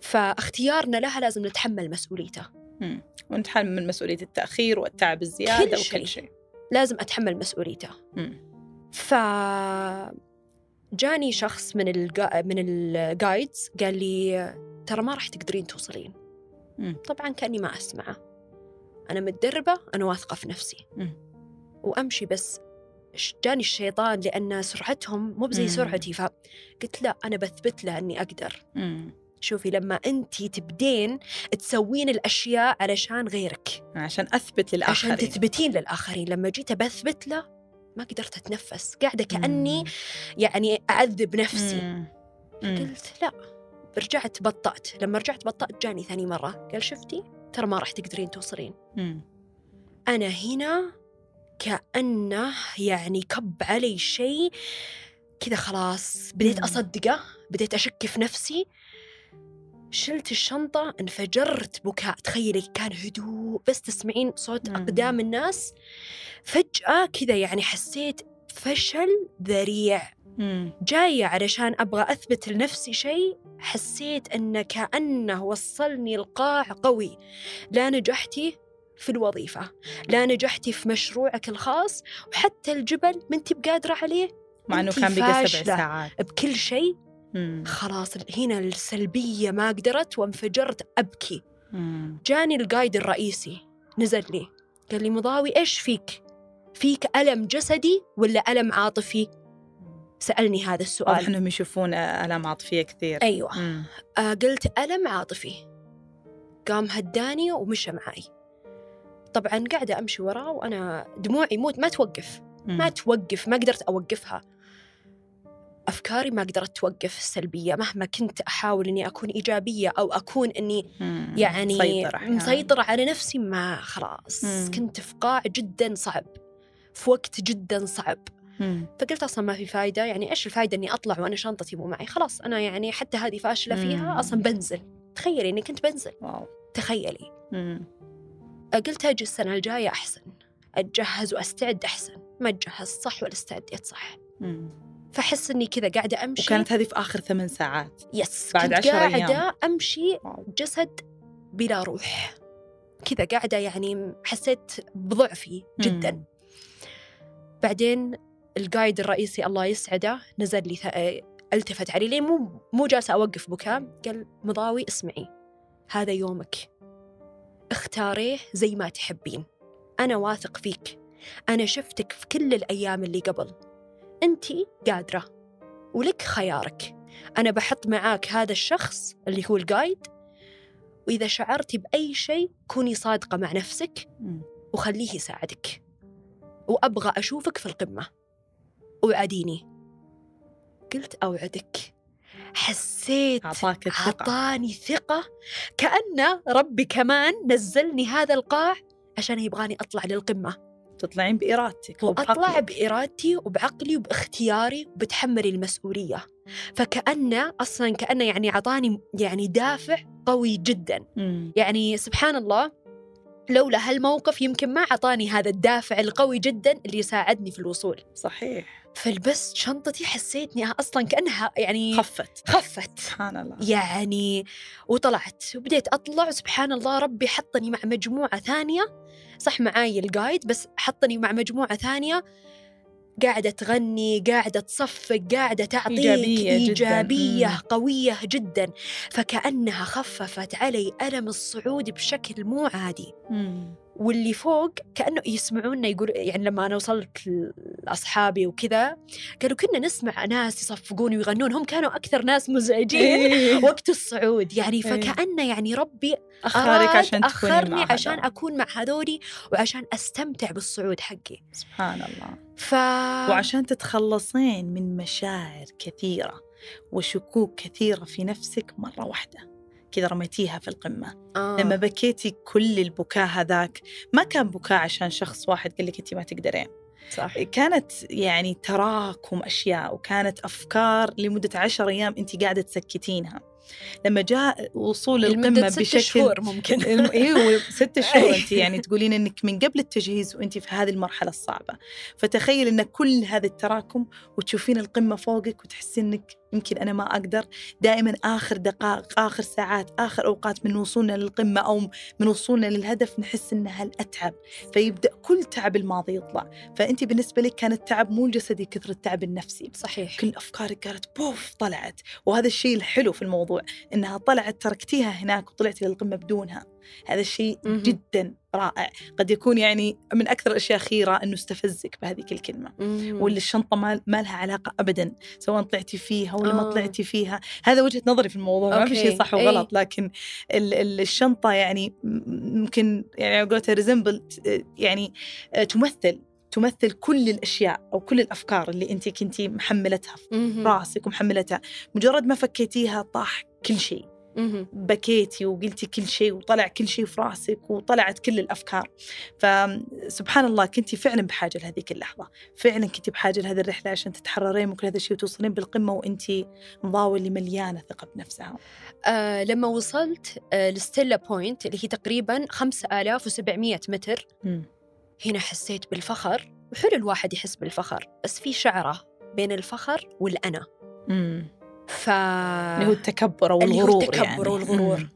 فاختيارنا لها لازم نتحمل مسؤوليته مم. ونتحمل مسؤولية التأخير والتعب الزيادة كل وكل شيء. شيء لازم أتحمل مسؤوليته. ف جاني شخص من الجا... من الجايدز قال لي ترى ما راح تقدرين توصلين مم. طبعا كأني ما أسمعه أنا متدربة أنا واثقة في نفسي مم. وأمشي بس جاني الشيطان لأن سرعتهم مو بزي. سرعتي فقلت لا أنا بثبت له إني أقدر مم. شوفي لما أنت تبدين تسوين الأشياء علشان غيرك عشان أثبت عشان للآخرين تثبتين للآخرين لما جيت بثبت له ما قدرت أتنفس قاعدة كأني مم. يعني أعذب نفسي مم. مم. قلت لا رجعت بطأت لما رجعت بطأت جاني ثاني مرة قال شفتي ترى ما راح تقدرين توصلين مم. أنا هنا كأنه يعني كب علي شيء. كذا خلاص بديت. أصدقه بديت أشك في نفسي. شلت الشنطة انفجرت بكاء. تخيلي كان هدوء. بس تسمعين صوت مم. أقدام الناس. فجأة كذا يعني حسيت فشل ذريع. مم. جاية علشان أبغى أثبت لنفسي شيء حسيت أن كأنه وصلني القاع قوي. لا نجحتي في الوظيفة. لا نجحتي في مشروعك الخاص وحتى الجبل ما انت بقادرة عليه. مع أنتي كان بقى سبع. ساعات. بكل شيء. خلاص هنا السلبية ما قدرت وانفجرت أبكي. مم. جاني القايد الرئيسي نزل لي. قال لي مضاوي إيش فيك؟ فيك ألم جسدي ولا ألم عاطفي؟ سألني هذا السؤال. واضح إنهم يشوفون آلام عاطفية كثير. أيوة. مم. آه قلت ألم عاطفي. قام هداني ومشى معي. طبعا قاعدة أمشي وراه وأنا دموعي موت ما توقف. ما توقف ما قدرت أوقفها أفكاري ما قدرت توقف السلبية مهما كنت أحاول إني أكون إيجابية أو أكون مم. يعني مسيطرة. مسيطرة على نفسي ما خلاص مم. كنت في قاع جدا صعب في وقت جدا صعب مم. فقلت أصلا ما في فايدة يعني إيش الفايدة إني أطلع وأنا شنطتي مو معي خلاص أنا يعني حتى هذه فاشلة مم. فيها أصلا بنزل تخيلي إني كنت بنزل واو تخيلي مم. قلت أجي السنة الجاية أحسن. أتجهز وأستعد أحسن. ما أتجهز صح ولا استعديت صح. مم. فأحس إني كذا قاعدة أمشي. وكانت هذه في آخر ثمان ساعات. يس. بعد كنت عشر قاعدة أيام. أمشي واو. جسد بلا روح. كذا قاعدة يعني حسيت بضعفي جدا. مم. بعدين القايد الرئيسي الله يسعده نزل لي ألتفت علي. لي مو مو جالسة أوقف بكاء. قال مضاوي اسمعي. هذا يومك. اختاريه زي ما تحبين. أنا واثق فيك. أنا شفتك في كل الأيام اللي قبل. أنت قادرة. ولك خيارك. أنا بحط معاك هذا الشخص اللي هو القايد. وإذا شعرتي بأي شيء كوني صادقة مع نفسك. وخليه يساعدك. وأبغى أشوفك في القمة. وعديني قلت أوعدك. حسيت أعطاك الثقة. أعطاني ثقة كأن ربي كمان نزلني هذا القاع عشان يبغاني أطلع للقمة. تطلعين بإرادتك وأطلع. بإرادتي وبعقلي وباختياري وبتحملي المسؤولية. فكأنه أصلا كأنه يعني أعطاني يعني دافع قوي جدا. مم. يعني سبحان الله لولا هالموقف يمكن ما أعطاني هذا الدافع القوي جدا اللي يساعدني في الوصول. صحيح. فلبست شنطتي حسيتني أصلا كأنها يعني خفت. خفت. سبحان الله. يعني وطلعت. وبديت أطلع سبحان الله ربي حطني مع مجموعة ثانية. صح معاي القايد بس حطني مع مجموعة ثانية. قاعدة تغني قاعدة تصفق قاعدة تعطيك إيجابية جداً. إيجابية مم. قوية جدا. فكأنها خففت علي ألم الصعود بشكل مو عادي. مم. واللي فوق كأنه يسمعونا يقول يعني لما أنا وصلت لأصحابي وكذا قالوا كنا نسمع ناس يصفقون ويغنون هم كانوا أكثر ناس مزعجين إيه. وقت الصعود يعني إيه. فكأنه يعني ربي أراد عشان مع عشان. أكون مع هذولي وعشان أستمتع بالصعود حقي سبحان الله ف وعشان تتخلصين من مشاعر كثيرة وشكوك كثيرة في نفسك مرة واحدة كذا رميتيها في القمة. آه. لما بكيتي كل البكاء هذاك ما كان بكاء عشان شخص واحد قال لك انت ما تقدرين. صح. كانت يعني تراكم أشياء وكانت أفكار لمدة عشر أيام أنت قاعدة تسكتينها. لما جاء وصول القمة ست بشكل شهور ممكن. أيوه ست شهور انت يعني تقولين إنك من قبل التجهيز وانت في هذه المرحلة الصعبة. فتخيل إن كل هذا التراكم وتشوفين القمة فوقك وتحسين إنك يمكن أنا ما أقدر دائما آخر دقائق آخر ساعات آخر أوقات من وصولنا للقمة أو من وصولنا للهدف نحس انها الاتعب فيبدأ كل تعب الماضي يطلع. فانت بالنسبة لك كان التعب مو الجسدي كثر التعب النفسي. صحيح. كل أفكارك قالت بوف طلعت. وهذا الشيء الحلو في الموضوع إنها طلعت تركتيها هناك وطلعتي للقمة بدونها. هذا الشيء. جدا رائع قد يكون يعني من أكثر الأشياء خيرة أنه استفزك بهذيك الكلمة مم. واللي الشنطة ما, ما لها علاقة ابدا سواء طلعتي فيها ولا ما آه. طلعتي فيها هذا وجهة نظري في الموضوع ما في okay. شيء صح. وغلط لكن ال- ال- الشنطة يعني ممكن يعني على قولتها resemble يعني آه، تمثل تمثل كل الأشياء أو كل الأفكار اللي أنت كنتي محملتها في. راسك ومحملتها مجرد ما فكيتيها طاح كل شيء. بكيتي وقلتي كل شيء وطلع كل شيء في راسك وطلعت كل الأفكار. فسبحان الله كنتي فعلا بحاجة لهذيك اللحظة. فعلا كنتي بحاجة لهذه الرحلة عشان تتحررين من كل هذا الشيء وتوصلين بالقمة وانتي مضاوي اللي مليانة ثقة بنفسها. آه لما وصلت آه لستيلا بوينت اللي هي تقريبا 5700 متر. هنا حسيت بالفخر. وحلو الواحد يحس بالفخر بس في شعرة بين الفخر والأنا. ف اللي هو التكبر أو اللي هو الغرور التكبر يعني. والغرور.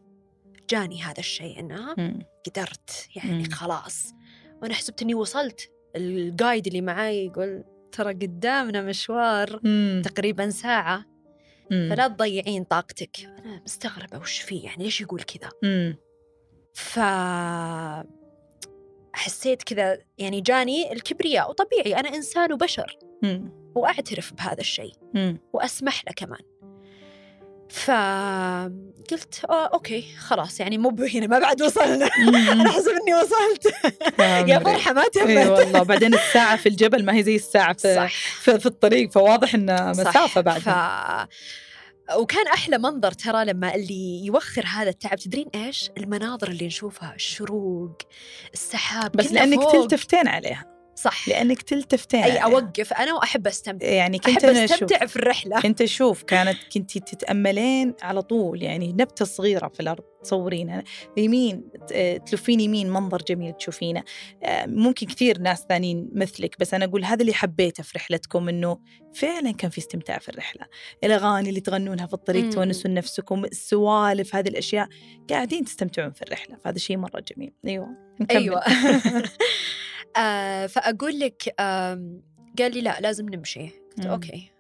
جاني هذا الشيء انها مم. قدرت يعني مم. خلاص وأنا حسبت إني وصلت الجايد اللي معاي يقول ترى قدامنا مشوار مم. تقريبا ساعة مم. فلا تضيعين طاقتك أنا مستغربة وش فيه يعني ليش يقول كذا. ف حسيت كذا يعني جاني الكبرياء وطبيعي أنا إنسان وبشر مم. وأعترف بهذا الشيء مم. وأسمح له كمان فقلت آه أوكي خلاص يعني مو هنا ما بعد وصلنا. أنا أحسب إني وصلت. يا عمري. فرحة ما تمت والله. بعدين الساعة في الجبل ما هي زي الساعة في صح. في, في الطريق فواضح إنه صح. مسافة بعد ف... وكان أحلى منظر ترى لما اللي يوخر هذا التعب. تدرين إيش؟ المناظر اللي نشوفها الشروق السحاب بس لأنك. تلتفتين عليها. صح. لأنك تلتفتين. أي. أوقف. أنا وأحب أستمتع. يعني كنت أحب أستمتع في الرحلة. كنت أشوف كانت كنتي تتأملين على طول يعني نبتة صغيرة في الأرض تصورينها يمين تلفين يمين منظر جميل تشوفينه. آه، ممكن كثير ناس ثانيين مثلك بس أنا أقول هذا اللي حبيته في رحلتكم إنه فعلا كان في استمتاع في الرحلة. الأغاني اللي تغنونها في الطريق. تونسون نفسكم السوالف هذه الأشياء قاعدين تستمتعون في الرحلة فهذا شيء مرة جميل. أيوه نكمل. أيوه. آه فأقول لك آم، قال لي لا لازم نمشي قلت مم. أوكي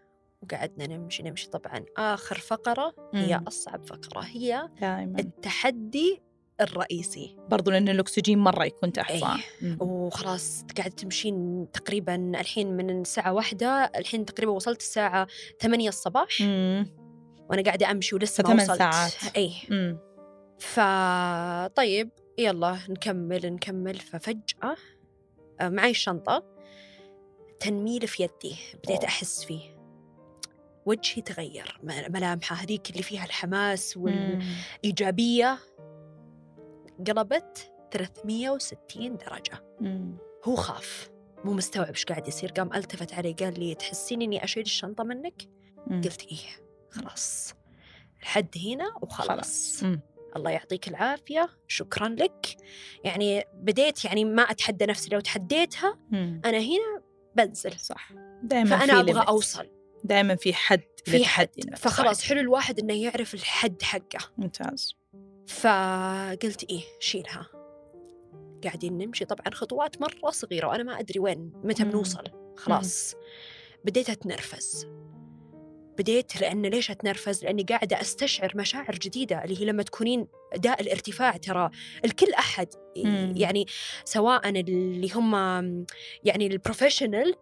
وقعدنا نمشي نمشي طبعا آخر فقرة هي مم. أصعب فقرة هي دائما التحدي الرئيسي برضو لأن الأكسجين مرة يكون تحت صح؟ مم. وخلاص قاعد تمشين تقريبا الحين من الساعة واحدة الحين تقريبا وصلت الساعة ثمانية الصباح مم. وأنا قاعدة أمشي ولسه ما وصلت ساعات. أي. فطيب يلا نكمل نكمل ففجأة آه، معي الشنطة تنميل في يدي بديت. أحس فيه وجهي تغير ملامحه هذيك اللي فيها الحماس. والإيجابية قلبت 360 درجة مم. هو خاف مو مستوعب إيش قاعد يصير قام ألتفت علي قال لي تحسين إني أشيل الشنطة منك مم. قلت إيه خلاص الحد هنا وخلاص مم. الله يعطيك العافية شكرا لك. يعني بديت يعني ما أتحدى نفسي لو تحديتها مم. أنا هنا بنزل صح؟ دائما فأنا أبغى أوصل. دائما في حد في حد. فخلاص. حلو الواحد إنه يعرف الحد حقه. ممتاز. فقلت إيه شيلها. قاعدين نمشي. طبعا خطوات مرة صغيرة وأنا ما أدري وين متى مم. بنوصل. خلاص. بديت أتنرفز. بديت لأن ليش أتنرفز؟ لأني قاعدة أستشعر مشاعر جديدة اللي هي لما تكونين داء الارتفاع ترى الكل أحد مم. يعني سواء اللي هم يعني البروفيشنال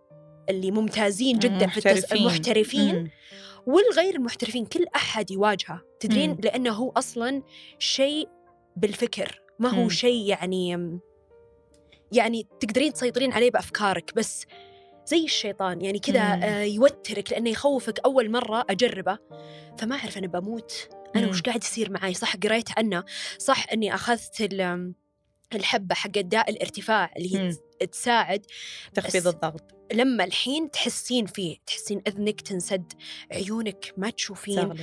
اللي ممتازين جدا في التس... المحترفين مم. والغير المحترفين كل أحد يواجهه تدرين مم. لأنه هو أصلا شيء بالفكر ما هو. شيء يعني يعني تقدرين تسيطرين عليه بأفكارك بس زي الشيطان يعني كذا. آه، يوترك لأنه يخوفك أول مرة أجربه. فما أعرف أنا بموت. أنا. وش قاعد يصير معي صح قريت عنه. صح إني أخذت ال- الحبة حق داء الارتفاع اللي هي. تساعد. تخفيض الضغط. لما الحين تحسين فيه تحسين أذنك تنسد عيونك ما تشوفين.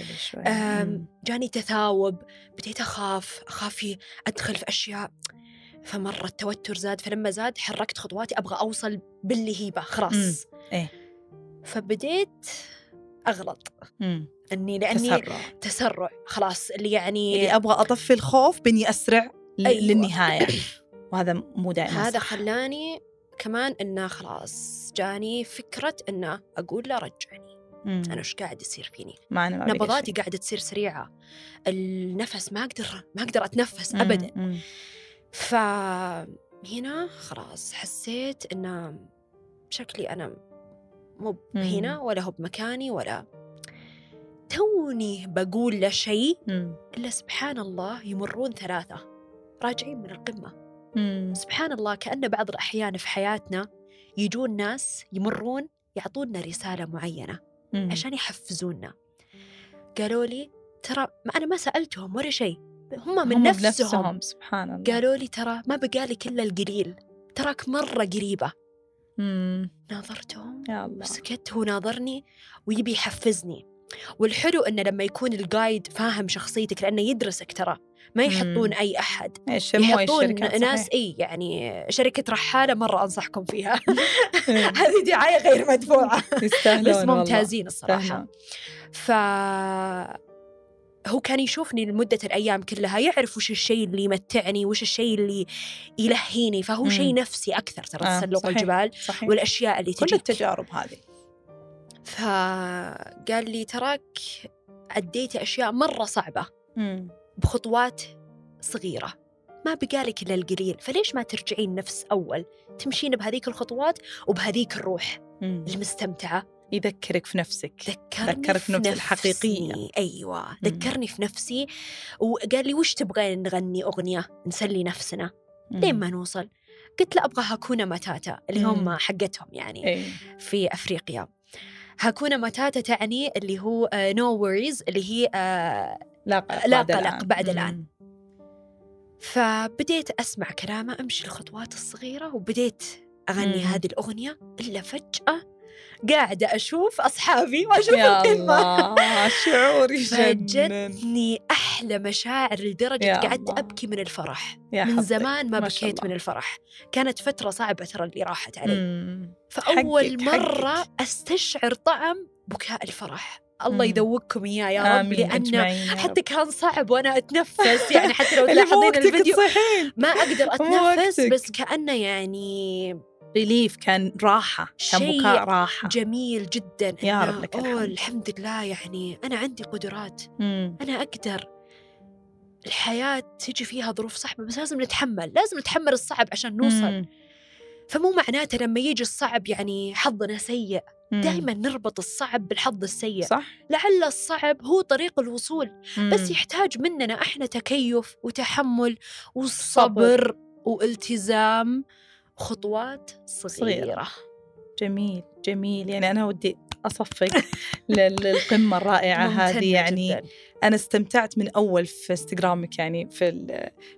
جاني تثاوب. بديت أخاف. أخاف أدخل في أشياء. فمرة التوتر زاد فلما زاد حركت خطواتي أبغى أوصل باللهيبة خلاص إيه. فبديت أغلط مم. إني لأني تسرع تسرع خلاص اللي يعني اللي أبغى أطفي الخوف بإني أسرع ل- أيوة. للنهاية وهذا مو دائما هذا. خلاني كمان إنه خلاص جاني فكرة إنه أقول لا رجعني مم. أنا إيش قاعد يصير فيني ما بقى نبضاتي. قاعدة تصير سريعة النفس ما أقدر ما أقدر أتنفس مم. ابدا مم. فهنا خلاص حسيت انه شكلي أنا مو. هنا ولا هو بمكاني ولا توني بقول له شيء. إلا سبحان الله يمرون ثلاثة راجعين من القمة مم. سبحان الله كأن بعض الأحيان في حياتنا يجون ناس يمرون يعطونا رسالة معينة مم. عشان يحفزونا قالوا لي ترى ما أنا ما سألتهم ولا شيء هم من هم نفسهم, بنفسهم سبحان الله قالوا لي ترى ما بقالك إلا القليل تراك مرة قريبة مم. ناظرتهم يا الله وسكت هو ناظرني ويبي يحفزني والحلو إنه لما يكون الجايد فاهم شخصيتك لأنه يدرسك ترى ما يحطون مم. أي أحد يحطون ناس. إي يعني شركة رحالة مرة أنصحكم فيها. هذه دعاية غير مدفوعة يستاهلون بس. ممتازين الصراحة. ف هو كان يشوفني لمدة الأيام كلها يعرف وش الشيء اللي يمتعني وش الشيء اللي يلهيني فهو. شيء نفسي أكثر ترى آه، تسلق صحيح. الجبال صحيح والأشياء اللي كل تجيك التجارب هذه فقال لي تراك عديتي أشياء مرة صعبة مم. بخطوات صغيرة ما بقالك إلا القليل فليش ما ترجعين نفس أول تمشين بهذيك الخطوات وبهذيك الروح مم. المستمتعة يذكرك في نفسك ذكرني ذكرك في نفس نفسي الحقيقية. أيوة ذكرني في نفسي وقال لي وش تبغين نغني أغنية نسلي نفسنا لين ما نوصل قلت له أبغى hakuna matata اللي هم. حقتهم يعني إيه في أفريقيا hakuna matata تعني اللي هو no uh, worries اللي هي آه لا قلق لا بعد قلق الآن. بعد. الآن. فبديت أسمع كلامه أمشي الخطوات الصغيرة وبديت أغني مم. هذه الأغنية إلا فجأة قاعدة أشوف أصحابي وأشوف يا القمة الله شعور يجنن فجتني أحلى مشاعر لدرجة قعدت. أبكي من الفرح يا من. زمان ما, بكيت الله. من الفرح كانت فترة صعبة ترى اللي راحت علي مم. فأول حقك- مرة حقك. أستشعر طعم بكاء الفرح الله. يذوقكم إياه يا رب يا حتى. كان صعب وأنا أتنفس يعني حتى لو تلاحظين الفيديو ما أتنفس وقتك. بس كأنه يعني ريليف كان راحة كان بكاء راحة جميل جدا يا رب لك الحمد. الحمد لله يعني أنا عندي قدرات مم. أنا أقدر الحياة تجي فيها ظروف صعبة بس لازم نتحمل لازم نتحمل الصعب عشان نوصل مم. فمو معناته لما يجي الصعب يعني حظنا سيء. دائما نربط الصعب بالحظ السيء صح لعل الصعب هو طريق الوصول بس مم. يحتاج مننا إحنا تكيف وتحمل وصبر والتزام خطوات صغيرة, صغيرة. جميل جميل يعني أنا ودي أصفق لل- للقمة الرائعة هذه يعني جداً. أنا استمتعت من أول في إنستغرامك يعني في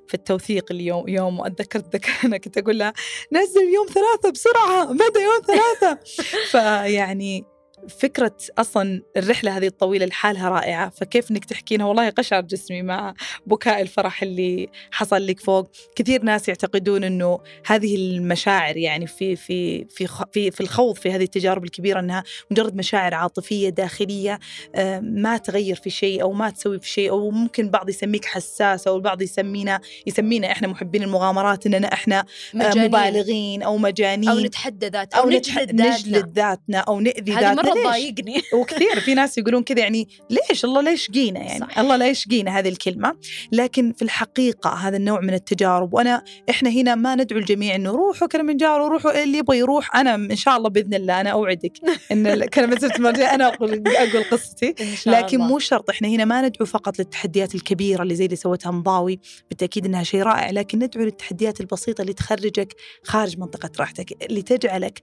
في التوثيق اليوم يوم وأتذكر أتذكر أنا كنت أقول لها نزل يوم ثلاثة بسرعة بدأ يوم ثلاثة فيعني فكرة أصلا الرحلة هذه الطويلة لحالها رائعة فكيف إنك تحكينها؟ والله قشعر جسمي مع بكاء الفرح اللي حصل لك فوق. كثير ناس يعتقدون إنه هذه المشاعر يعني في في في في في الخوض في هذه التجارب الكبيرة إنها مجرد مشاعر عاطفية داخلية آه، ما تغير في شيء أو ما تسوي في شيء أو ممكن بعض يسميك حساس أو البعض يسمينا يسمينا إحنا محبين المغامرات إننا إحنا آه، مجانين. مبالغين أو مجانين. أو نتحدى ذات أو أو نجلد ذاتنا. ذاتنا أو نأذي ذاتنا. تضايقني وكثير في ناس يقولون كذا يعني ليش؟ الله لا يشقينا يعني؟ صح. الله لا يشقينا هذه الكلمة. لكن في الحقيقة هذا النوع من التجارب وأنا إحنا هنا ما ندعو الجميع إنه روحوا كلمنجارو روحوا اللي يبغى يروح. أنا إن شاء الله بإذن الله أنا أوعدك إن كلمة المرجع أنا أقول أقول قصتي. لكن. مو شرط إحنا هنا ما ندعو فقط للتحديات الكبيرة اللي زي اللي سوتها مضاوي بالتأكيد إنها شيء رائع لكن ندعو للتحديات البسيطة اللي تخرجك خارج منطقة راحتك اللي تجعلك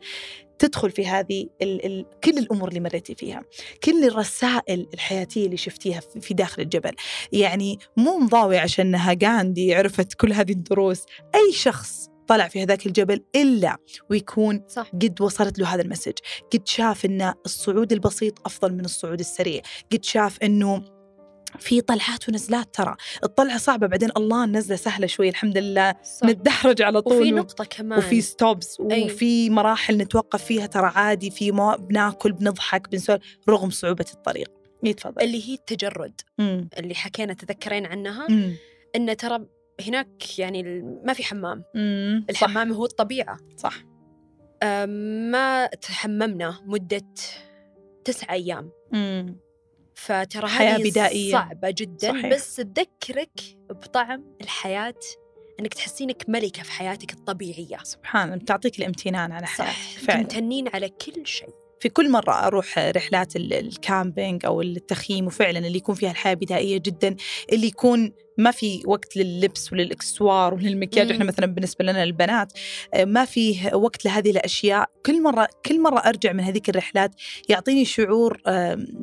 تدخل في هذه ال ال كل الأمور اللي مريتي فيها، كل الرسائل الحياتية اللي شفتيها في- في داخل الجبل، يعني مو مضاوي عشانها غاندي عرفت كل هذه الدروس، أي شخص طلع في هذاك الجبل إلا ويكون صح. قد وصلت له هذا ال message. قد شاف إن الصعود البسيط أفضل من الصعود السريع. قد شاف إنه في طلعات ونزلات ترى الطلعة صعبة بعدين الله النزله سهلة شوي الحمد لله صح. نتدحرج على طول وفي نقطة كمان وفي stops أي. وفي مراحل نتوقف فيها ترى عادي في مو... بناكل بنضحك بنسولف رغم صعوبة الطريق يتفضل اللي هي التجرد مم. اللي حكينا تذكرين عنها مم. انه ترى هناك يعني ما في حمام مم. صح الحمام هو الطبيعة صح أم، ما تحممنا مدة تسعة أيام مم. فترى حياة بدائية. صعبة جدا صحيح. بس تذكرك بطعم الحياة إنك تحسينك ملكة في حياتك الطبيعية سبحان الله تعطيك الامتنان على صح حياتك فعلا تمتنين على كل شيء في كل مرة أروح رحلات ال- الكامبينج أو التخييم وفعلا اللي يكون فيها الحياة بدائية جدا اللي يكون ما في وقت لللبس وللإكسسوار وللمكياج. إحنا مثلا بالنسبة لنا البنات آه، ما فيه وقت لهذه الأشياء كل مرة كل مرة أرجع من هذيك الرحلات يعطيني شعور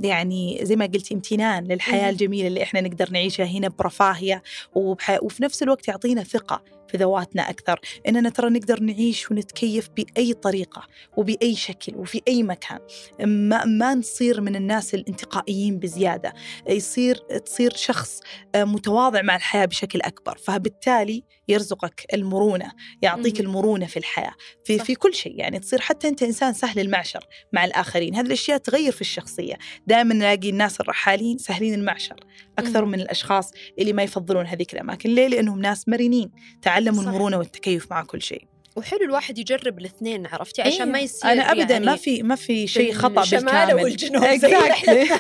يعني زي ما قلتي امتنان للحياة. الجميلة اللي إحنا نقدر نعيشها هنا برفاهية. وفي نفس الوقت يعطينا ثقة في ذواتنا أكثر. إننا ترى نقدر نعيش ونتكيف بأي طريقة وبأي شكل وفي أي مكان. ما, ما نصير من الناس الانتقائيين بزيادة. يصير تصير شخص آه، متواضع مع الحياة بشكل أكبر. فبالتالي يرزقك المرونة يعطيك. المرونة في الحياة. في. في كل شيء يعني تصير حتى أنت إنسان سهل المعشر مع الآخرين. هذه الأشياء تغير في الشخصية. دائما نلاقي الناس الرحالين سهلين المعشر. أكثر مم. من الأشخاص اللي ما يفضلون هذيك الأماكن ليه؟ لأنهم ناس مرنين تعلموا صح. المرونة والتكيف مع كل شيء وحلو الواحد يجرب الاثنين عرفتي؟ عشان ما أيوة. يصير أنا أبدا يعني ما في ما في شيء الشمال بالكامل. والجنوب رحلتنا.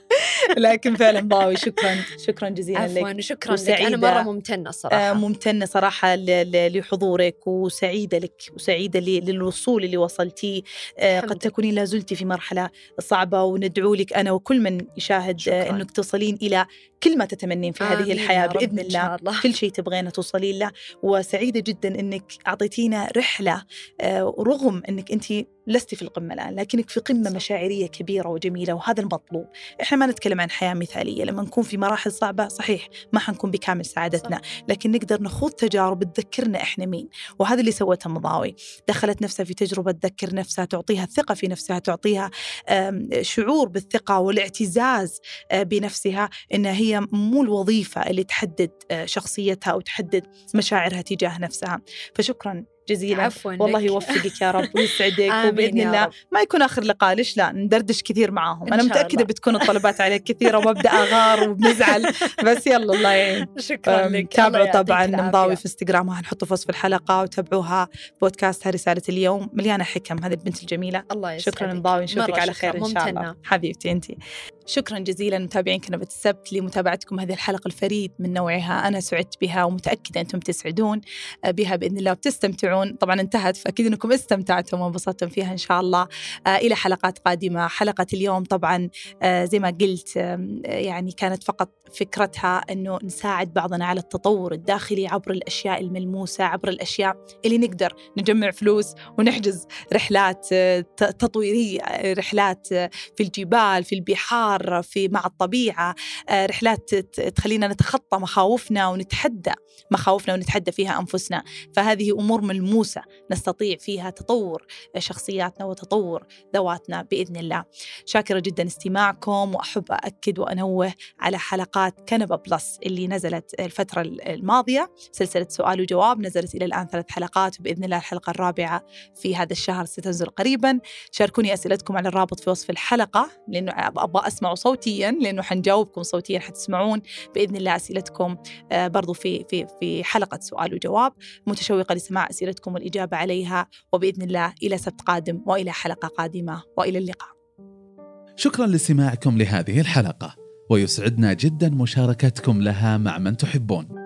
لكن فعلا باوي شكرا. شكرا جزيلا لك. عفوا شكرا لك. أنا مرة ممتنة آه، الصراحه ممتنة صراحة ل- ل- لحضورك وسعيدة لك وسعيدة ل- للوصول اللي وصلتيه. آه، قد تكونين لا زلتي في مرحلة صعبة وندعو لك أنا وكل من يشاهد آه،. أنك تصلين إلى كل ما تتمنين في هذه بإذن إن الله. الله. كل شيء تبغينه توصلين له. وسعيدة جدا أنك أعطيتينا رحلة آه، رغم أنك أنت لستي في القمة الآن لكنك في قمة صح. مشاعرية كبيرة وجميلة وهذا المطلوب. إحنا ما نتكلم عن حياة مثالية لما نكون في مراحل صعبة صحيح ما حنكون بكامل سعادتنا لكن نقدر نخوض تجارب تذكرنا إحنا مين. وهذا اللي سوته مضاوي. دخلت نفسها في تجربة تذكر نفسها تعطيها الثقة في نفسها تعطيها شعور بالثقة والاعتزاز آه، بنفسها إنها هي مو الوظيفة اللي تحدد آه، شخصيتها أو تحدد مشاعرها تجاه نفسها. فشكرا. جزيلا. عفوا والله. يوفقك يا رب ويسعدك وبإذن الله. ما يكون آخر لقاء ليش لا؟ ندردش كثير معاهم. أنا متأكدة. بتكون الطلبات عليك كثيرة وببدا اغار وبنزعل. بس يلا الله يعين. شكرا لك. تابعوا طبعا مضاوي. في انستغرامها هنحطه في وصف الحلقة وتابعوها. بودكاستها رسالة اليوم. مليانة حكم هذه البنت الجميلة. الله يسعدك. شكرا مضاوي نشوفك على خير إن شاء الله. حبيبتي انت شكرا جزيلا متابعين كنبة السبت لمتابعتكم هذه الحلقة الفريد من نوعها. أنا سعدت بها ومتأكدة أنتم تسعدون بها بإذن الله وبتستمتعون طبعا انتهت فأكيد أنكم استمتعتم وانبسطتم فيها إن شاء الله. آه، إلى حلقات قادمة. حلقة اليوم طبعا آه، زي ما قلت يعني كانت فقط فكرتها أنه نساعد بعضنا على التطور الداخلي عبر الأشياء الملموسة عبر الأشياء اللي نقدر نجمع فلوس ونحجز رحلات آه، تطويرية رحلات في الجبال في البحار في مع الطبيعة آه، رحلات تخلينا نتخطى مخاوفنا ونتحدى مخاوفنا ونتحدى فيها أنفسنا. فهذه أمور ملموسة نستطيع فيها تطور شخصياتنا وتطور ذواتنا بإذن الله. شاكرة جدا استماعكم وأحب أأكد وأنوه على حلقات كنبة بلس اللي نزلت الفترة الماضية. سلسلة سؤال وجواب نزلت إلى الآن ثلاث حلقات وبإذن الله الحلقة الرابعة في هذا الشهر ستنزل قريبا. شاركوني أسئلتكم على الرابط في وصف الحلقة لأنه أبغى أسمع تسمعوا صوتيا لأنه حنجاوبكم صوتيا حتسمعون بإذن الله أسئلتكم آه، برضو في في في حلقة سؤال وجواب متشوقة لسماع أسئلتكم والإجابة عليها وبإذن الله إلى سبت قادم وإلى حلقة قادمة وإلى اللقاء. شكرا لاستماعكم لهذه الحلقة ويسعدنا جدا مشاركتكم لها مع من تحبون.